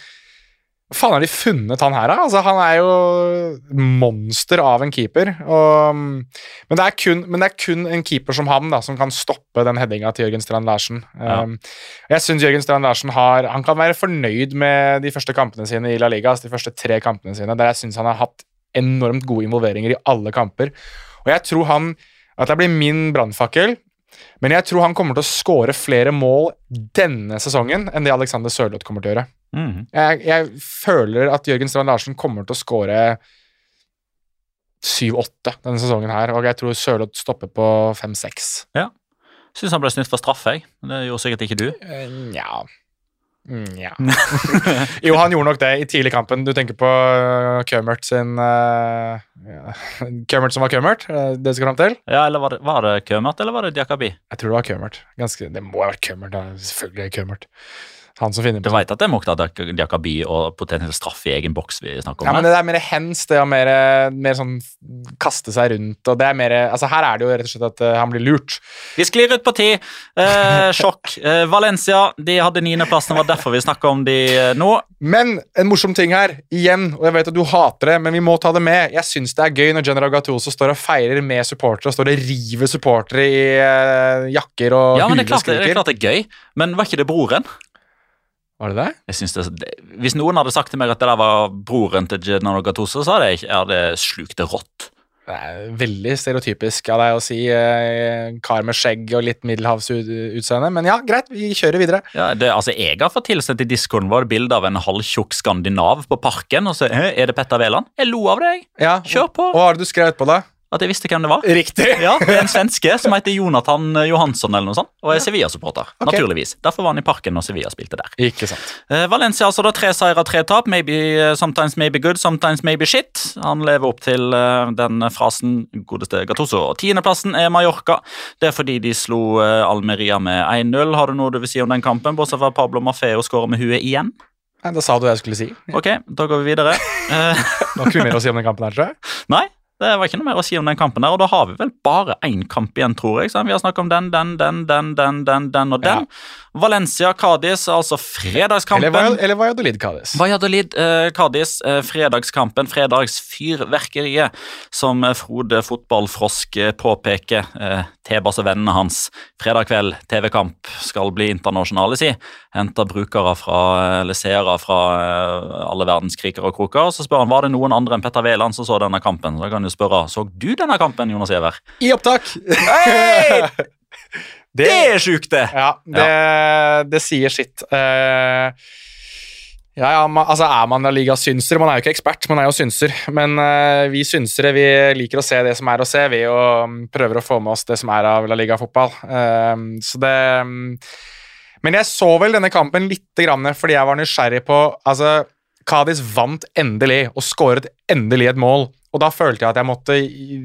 S3: hva faen har de funnet han her, da? Altså, han er jo monster av en keeper. Og, men, det er kun, men det er kun en keeper som han da, som kan stoppe den headinga til Jørgen Strand Larsen.
S1: Ja.
S3: Um, jeg syns Jørgen Strand Larsen har Han kan være fornøyd med de første kampene sine i La Liga, altså de første tre kampene sine, der jeg syns han har hatt enormt gode involveringer i alle kamper. Og jeg tror han At det blir min brannfakkel. Men jeg tror han kommer til å skåre flere mål denne sesongen enn det Alexander Sørloth kommer til å gjøre.
S1: Mm.
S3: Jeg, jeg føler at Jørgen Strand Larsen kommer til å skåre 7-8 denne sesongen her, og jeg tror Sørloth stopper på 5-6.
S1: Syns han ble snytt for straff, jeg. Det gjorde sikkert ikke du.
S3: Nja Nja *laughs* Jo, han gjorde nok det i tidlig kampen. Du tenker på uh, Kømert sin uh, ja. *laughs* Kømert som var Kømert? uh, Det skal fram til?
S1: Ja, eller Var det, var det Kømert, eller var det Diakabi?
S3: Jeg tror det var Kømert. Ganske, det må ha vært Kømert. da. Selvfølgelig er Kømert. Han som finner på Du
S1: veit at det er Mokhtar Diakabi og potensiell straffe i egen boks vi snakker om?
S3: Ja, men det er mer hens, det er mer, mer sånn kaste seg rundt, og det er mer Altså, her er det jo rett og slett at uh, han blir lurt.
S1: Vi sklir ut på ti. Eh, *laughs* sjokk. Eh, Valencia de hadde niendeplassen, det var derfor vi snakker om de eh, nå.
S3: Men en morsom ting her, igjen, og jeg vet at du hater det, men vi må ta det med. Jeg syns det er gøy når General Gattuso står og feirer med supportere, og står og river supportere i eh, jakker og
S1: Ja, men det er klart det, det er klart det er gøy, men var ikke det broren?
S3: Var det det?
S1: Jeg synes det, det, Hvis noen hadde sagt til meg at det der var broren til Gennaro Gattuso, så hadde jeg, jeg hadde slukt det rått.
S3: Det er veldig stereotypisk av deg å si eh, kar med skjegg og litt middelhavsutseende, men ja, greit, vi kjører videre.
S1: Ja, det, altså, Jeg har fått tilsendt i discoen vår bilde av en halvtjukk skandinav på Parken. og så Er det Petter Wæland? Jeg lo av det, jeg.
S3: Ja,
S1: Kjør på.
S3: Hva har du skrevet på, da?
S1: At jeg visste hvem det var.
S3: Riktig! *laughs*
S1: Ja, Det er en svenske som heter Jonathan Johansson eller noe sånt, og er Sevilla-supporter.
S3: Okay.
S1: Naturligvis. Derfor var han i Parken når Sevilla spilte der.
S3: Ikke sant.
S1: Eh, Valencia altså da tre seire, tre tap. Maybe, eh, sometimes maybe good, sometimes maybe shit. Han lever opp til eh, den frasen godeste Gattuso. Tiendeplassen er Mallorca. Det er fordi de slo eh, Almeria med 1-0. Har du noe du vil si om den kampen, bortsett fra Pablo Mafeo skårer med huet igjen?
S3: Nei, Da sa du hva jeg skulle si.
S1: Ok, da går vi videre. *laughs*
S3: Nå ikke mye mer å si om den kampen her, tror jeg.
S1: Nei, det var ikke noe mer å si om den kampen der, og da har vi vel bare én kamp igjen, tror jeg. sant? Vi har snakket om den, den, den, den, den, den, den og den. Valencia, Cádiz, altså fredagskampen.
S3: Eller, Valladolid- eller Valladolid Cádiz.
S1: Valladolid, eh, eh, fredagskampen, fredagsfyrverkeriet, som Frode Fotballfrosk eh, påpeker. Eh, Tebas og vennene hans. Fredag kveld, TV-kamp, skal bli internasjonale, si. Henter brukere fra, eller seere fra eh, alle verdens kriker og kroker. og Så spør han var det noen andre enn Petter Wæland som så denne kampen. Da kan du spørre så du denne kampen, Jonas Giæver.
S3: I opptak!
S1: Hey! *laughs*
S3: Det,
S1: Det er sjukt, det!
S3: ja, det, det sier sitt. Uh, ja, ja, man, altså Er man La Liga-synser? Man er jo ikke ekspert, man er jo synser. Men uh, vi synsere vi liker å se det som er å se, vi, og mm, prøver å få med oss det som er av La Liga-fotball. Uh, så det um, Men jeg så vel denne kampen litt grann fordi jeg var nysgjerrig på altså, Kadis vant endelig og skåret endelig et mål. Og da følte jeg at jeg måtte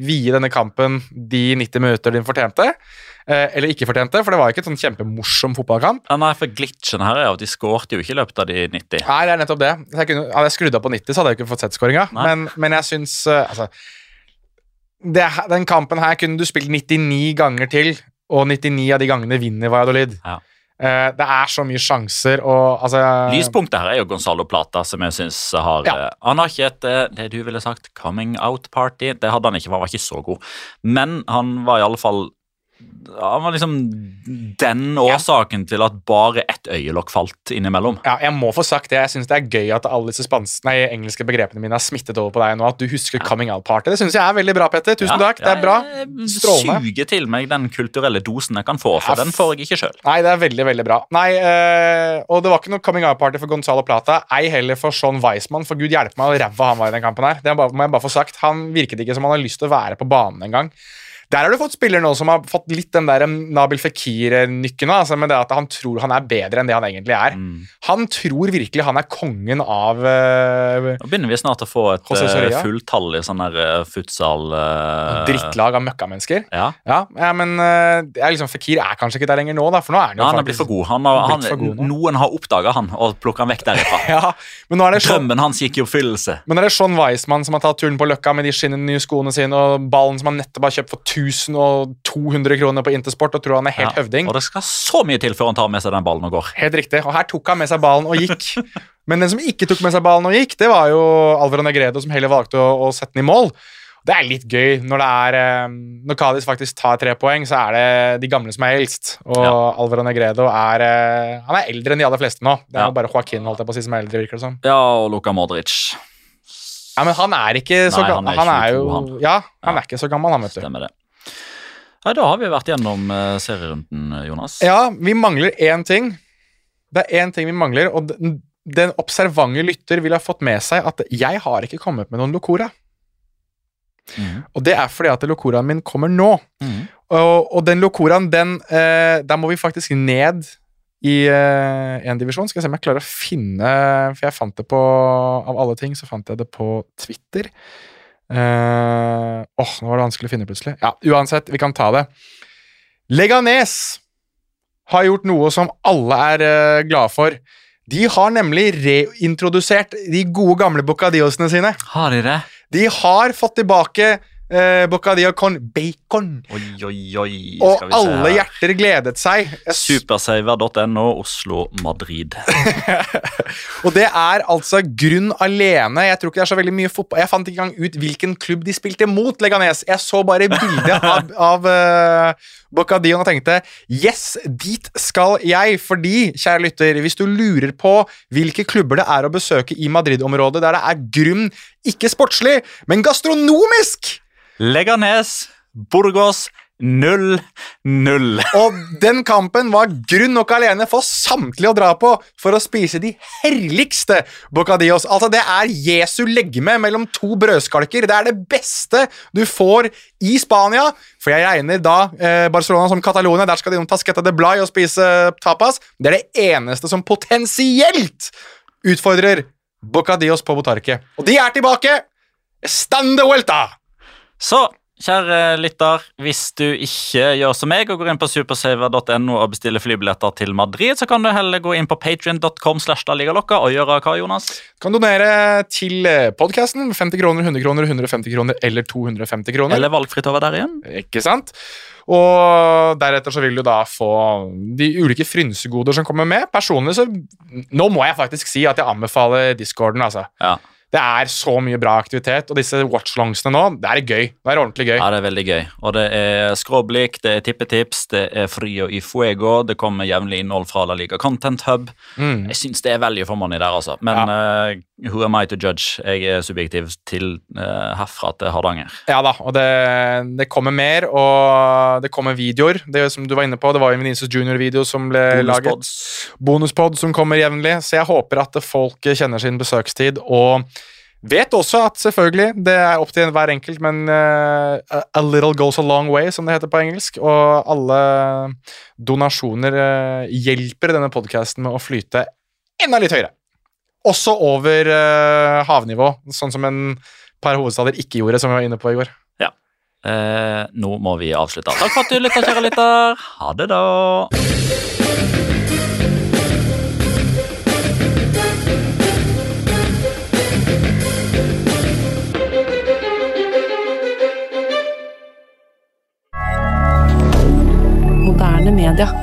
S3: vie denne kampen de 90 minutter den fortjente. Eh, eller ikke fortjente, for det var ikke et sånn kjempemorsom fotballkamp.
S1: Ja, nei, for Glitchen her er jo at de skårte jo ikke i løpet av de 90.
S3: Nei, det er nettopp det. Jeg kunne, hadde jeg skrudd av på 90, så hadde jeg ikke fått sett skåringa. Men, men jeg syns eh, Altså det, Den kampen her kunne du spilt 99 ganger til, og 99 av de gangene vinner Valladolid.
S1: Ja.
S3: Eh, det er så mye sjanser, og altså
S1: Lyspunktet her er jo Gonzalo Plata, som jeg synes har
S3: Ja.
S1: eh, Han har ikke et eh, det du ville sagt coming out-party. Det hadde han ikke, for han var ikke så god. Men han var i alle fall Han var liksom den årsaken til at bare ett øyelokk falt innimellom.
S3: ja, jeg må få sagt det. Jeg syns det er gøy at alle disse spanske, nei, engelske begrepene mine har smittet over på deg nå. At du husker coming out-party. Det syns jeg er veldig bra, Petter. Tusen
S1: Ja,
S3: takk. Det er bra.
S1: Jeg suger til meg den kulturelle dosen jeg kan få, for
S3: Ja,
S1: den får jeg ikke sjøl.
S3: Nei, det er veldig, veldig bra. Nei, øh, Og det var ikke noe coming out-party for Gonzalo Plata, ei heller for Sean Weismann, for gud hjelpe meg hvor ræva han var i den kampen her. Det må jeg bare få sagt. Han virket ikke som han har lyst til å være på banen engang. Der har du fått spillere nå som har fått litt den der Nabil Fikir-nykken, altså, med det at han tror han er bedre enn det han egentlig er.
S1: Mm.
S3: Han tror virkelig han er kongen av uh,
S1: Nå begynner vi snart å få et uh, i sånn der eh, futsal Uh,
S3: drittlag av møkkamennesker.
S1: Ja.
S3: Ja, ja men liksom, Fikir er kanskje ikke der lenger nå, da, for nå er han jo
S1: Ja, han er blitt for god. Han har,
S3: Han for god
S1: noen har oppdaga han og plukka han vekk derifra. *laughs*
S3: Ja, men nå det sånn
S1: Drømmen hans gikk i oppfyllelse.
S3: Men det er Sean Weismann som har tatt turen på Løkka med de skinnende nye skoene sine og ballen som han nettopp har kjøpt for 1000 og 200 kroner på Intersport og tror han er helt
S1: Ja,
S3: høvding.
S1: Og det skal så mye til før han tar med seg den ballen og går.
S3: Helt riktig. Og her tok han med seg ballen og gikk. *laughs* Men den som ikke tok med seg ballen og gikk, det var jo Alvaro Negredo som heller valgte å, å sette den i mål. Det er litt gøy når det er eh, Når Cádiz faktisk tar tre poeng, så er det de gamle som er eldst. Og
S1: Ja.
S3: Alvaro Negredo er eh, Han er eldre enn de aller fleste nå. Det er
S1: Ja.
S3: bare Joaquin holdt jeg på å si, som er eldre, virker det som.
S1: Ja, og Luka Modric.
S3: Ja, men han er ikke så
S1: Nei, han
S3: gammel.
S1: er
S3: Han er jo
S1: han.
S3: Ja, han
S1: Ja.
S3: er ikke så gammel, han, vet du.
S1: Stemmer det. Nei, Da har vi vært gjennom eh, serierunden, Jonas.
S3: Ja, vi mangler én ting. Det er én ting vi mangler, og den, den observante lytter vil ha fått med seg at jeg har ikke kommet med noen Locora.
S1: Mhm.
S3: Og det er fordi at Locoraen min kommer nå.
S1: Mhm.
S3: Og, og den Locoraen, den eh, Der må vi faktisk ned i én divisjon. Skal jeg se om jeg klarer å finne For jeg fant det på Av alle ting så fant jeg det på Twitter. Eh, Åh, nå var det vanskelig å finne plutselig. Ja, uansett, vi kan ta det. Leganes har gjort noe som alle er uh, glade for. De har nemlig reintrodusert de gode gamle bocadillosene sine.
S1: Har de det?
S3: De har fått tilbake Eh, Bocadillo con bacon.
S1: Oi, oi, oi.
S3: Og
S1: Skal vi se
S3: alle hjerter gledet seg.
S1: Supersaver.no, Oslo, Madrid. *laughs*
S3: Og det er altså grunn alene. Jeg tror ikke det er så veldig mye fotball. Jeg fant ikke engang ut hvilken klubb de spilte mot Leganes. Jeg så bare bildet *laughs* av, av uh, Bocadillo og tenkte yes, dit skal jeg. Fordi, kjære lytter, hvis du lurer på hvilke klubber det er å besøke i Madrid-området der det er grunn, ikke sportslig, men gastronomisk
S1: Leganes, Burgos 0-0.
S3: Og den kampen var grunn nok alene for samtlige å dra på for å spise de herligste bocadillos. Altså, det er Jesu legeme mellom to brødskalker. Det er det beste du får i Spania. For jeg regner da eh, Barcelona som Catalonia. Der skal de innom Tasqueta de Blay og spise tapas. Det er det eneste som potensielt utfordrer bocadillos på Botarque. Og de er tilbake! Stand the vuelta!
S1: Så, kjære lytter, hvis du ikke gjør som meg og går inn på supersaver.no og bestiller flybilletter til Madrid, så kan du heller gå inn på patrion.com og gjøre hva, Jonas?
S3: Kan donere til podkasten. 50 kroner, 100 kroner, 150 kroner eller 250 kroner.
S1: Eller valgfritt over der igjen?
S3: Ikke sant? Og deretter så vil du da få de ulike frynsegoder som kommer med. Personlig så Nå må jeg faktisk si at jeg anbefaler discorden, altså.
S1: Ja.
S3: Det er så mye bra aktivitet, og disse watchlongsene nå, det er gøy. Det er ordentlig gøy.
S1: Ja, det er veldig gøy. Og det er skråblikk, det er tippetips, det er Frio i Fuego, det kommer jevnlig innhold fra La Liga Content Hub.
S3: Mm.
S1: Jeg syns det er value for money der, altså. Men eh, who am I to judge? Jeg er subjektiv til uh, herfra til Hardanger.
S3: Ja da, og det, det kommer mer, og det kommer videoer. Det som du var inne på, det var en Vinicius Junior-video som ble laget.
S1: Bonuspods.
S3: bonuspod som kommer jevnlig, så jeg håper at folk kjenner sin besøkstid og vet også at selvfølgelig, det er opp til hver enkelt, men uh, a- little goes a long way, som det heter på engelsk, og alle donasjoner uh, hjelper denne podcasten med å flyte enda litt høyere. Også over uh, havnivå, sånn som en par hovedstader ikke gjorde, som vi var inne på i går.
S1: Eh, nå må vi avslutte. Takk for at du lytta, kjære lytter. Ha det, da.
S2: Moderne media.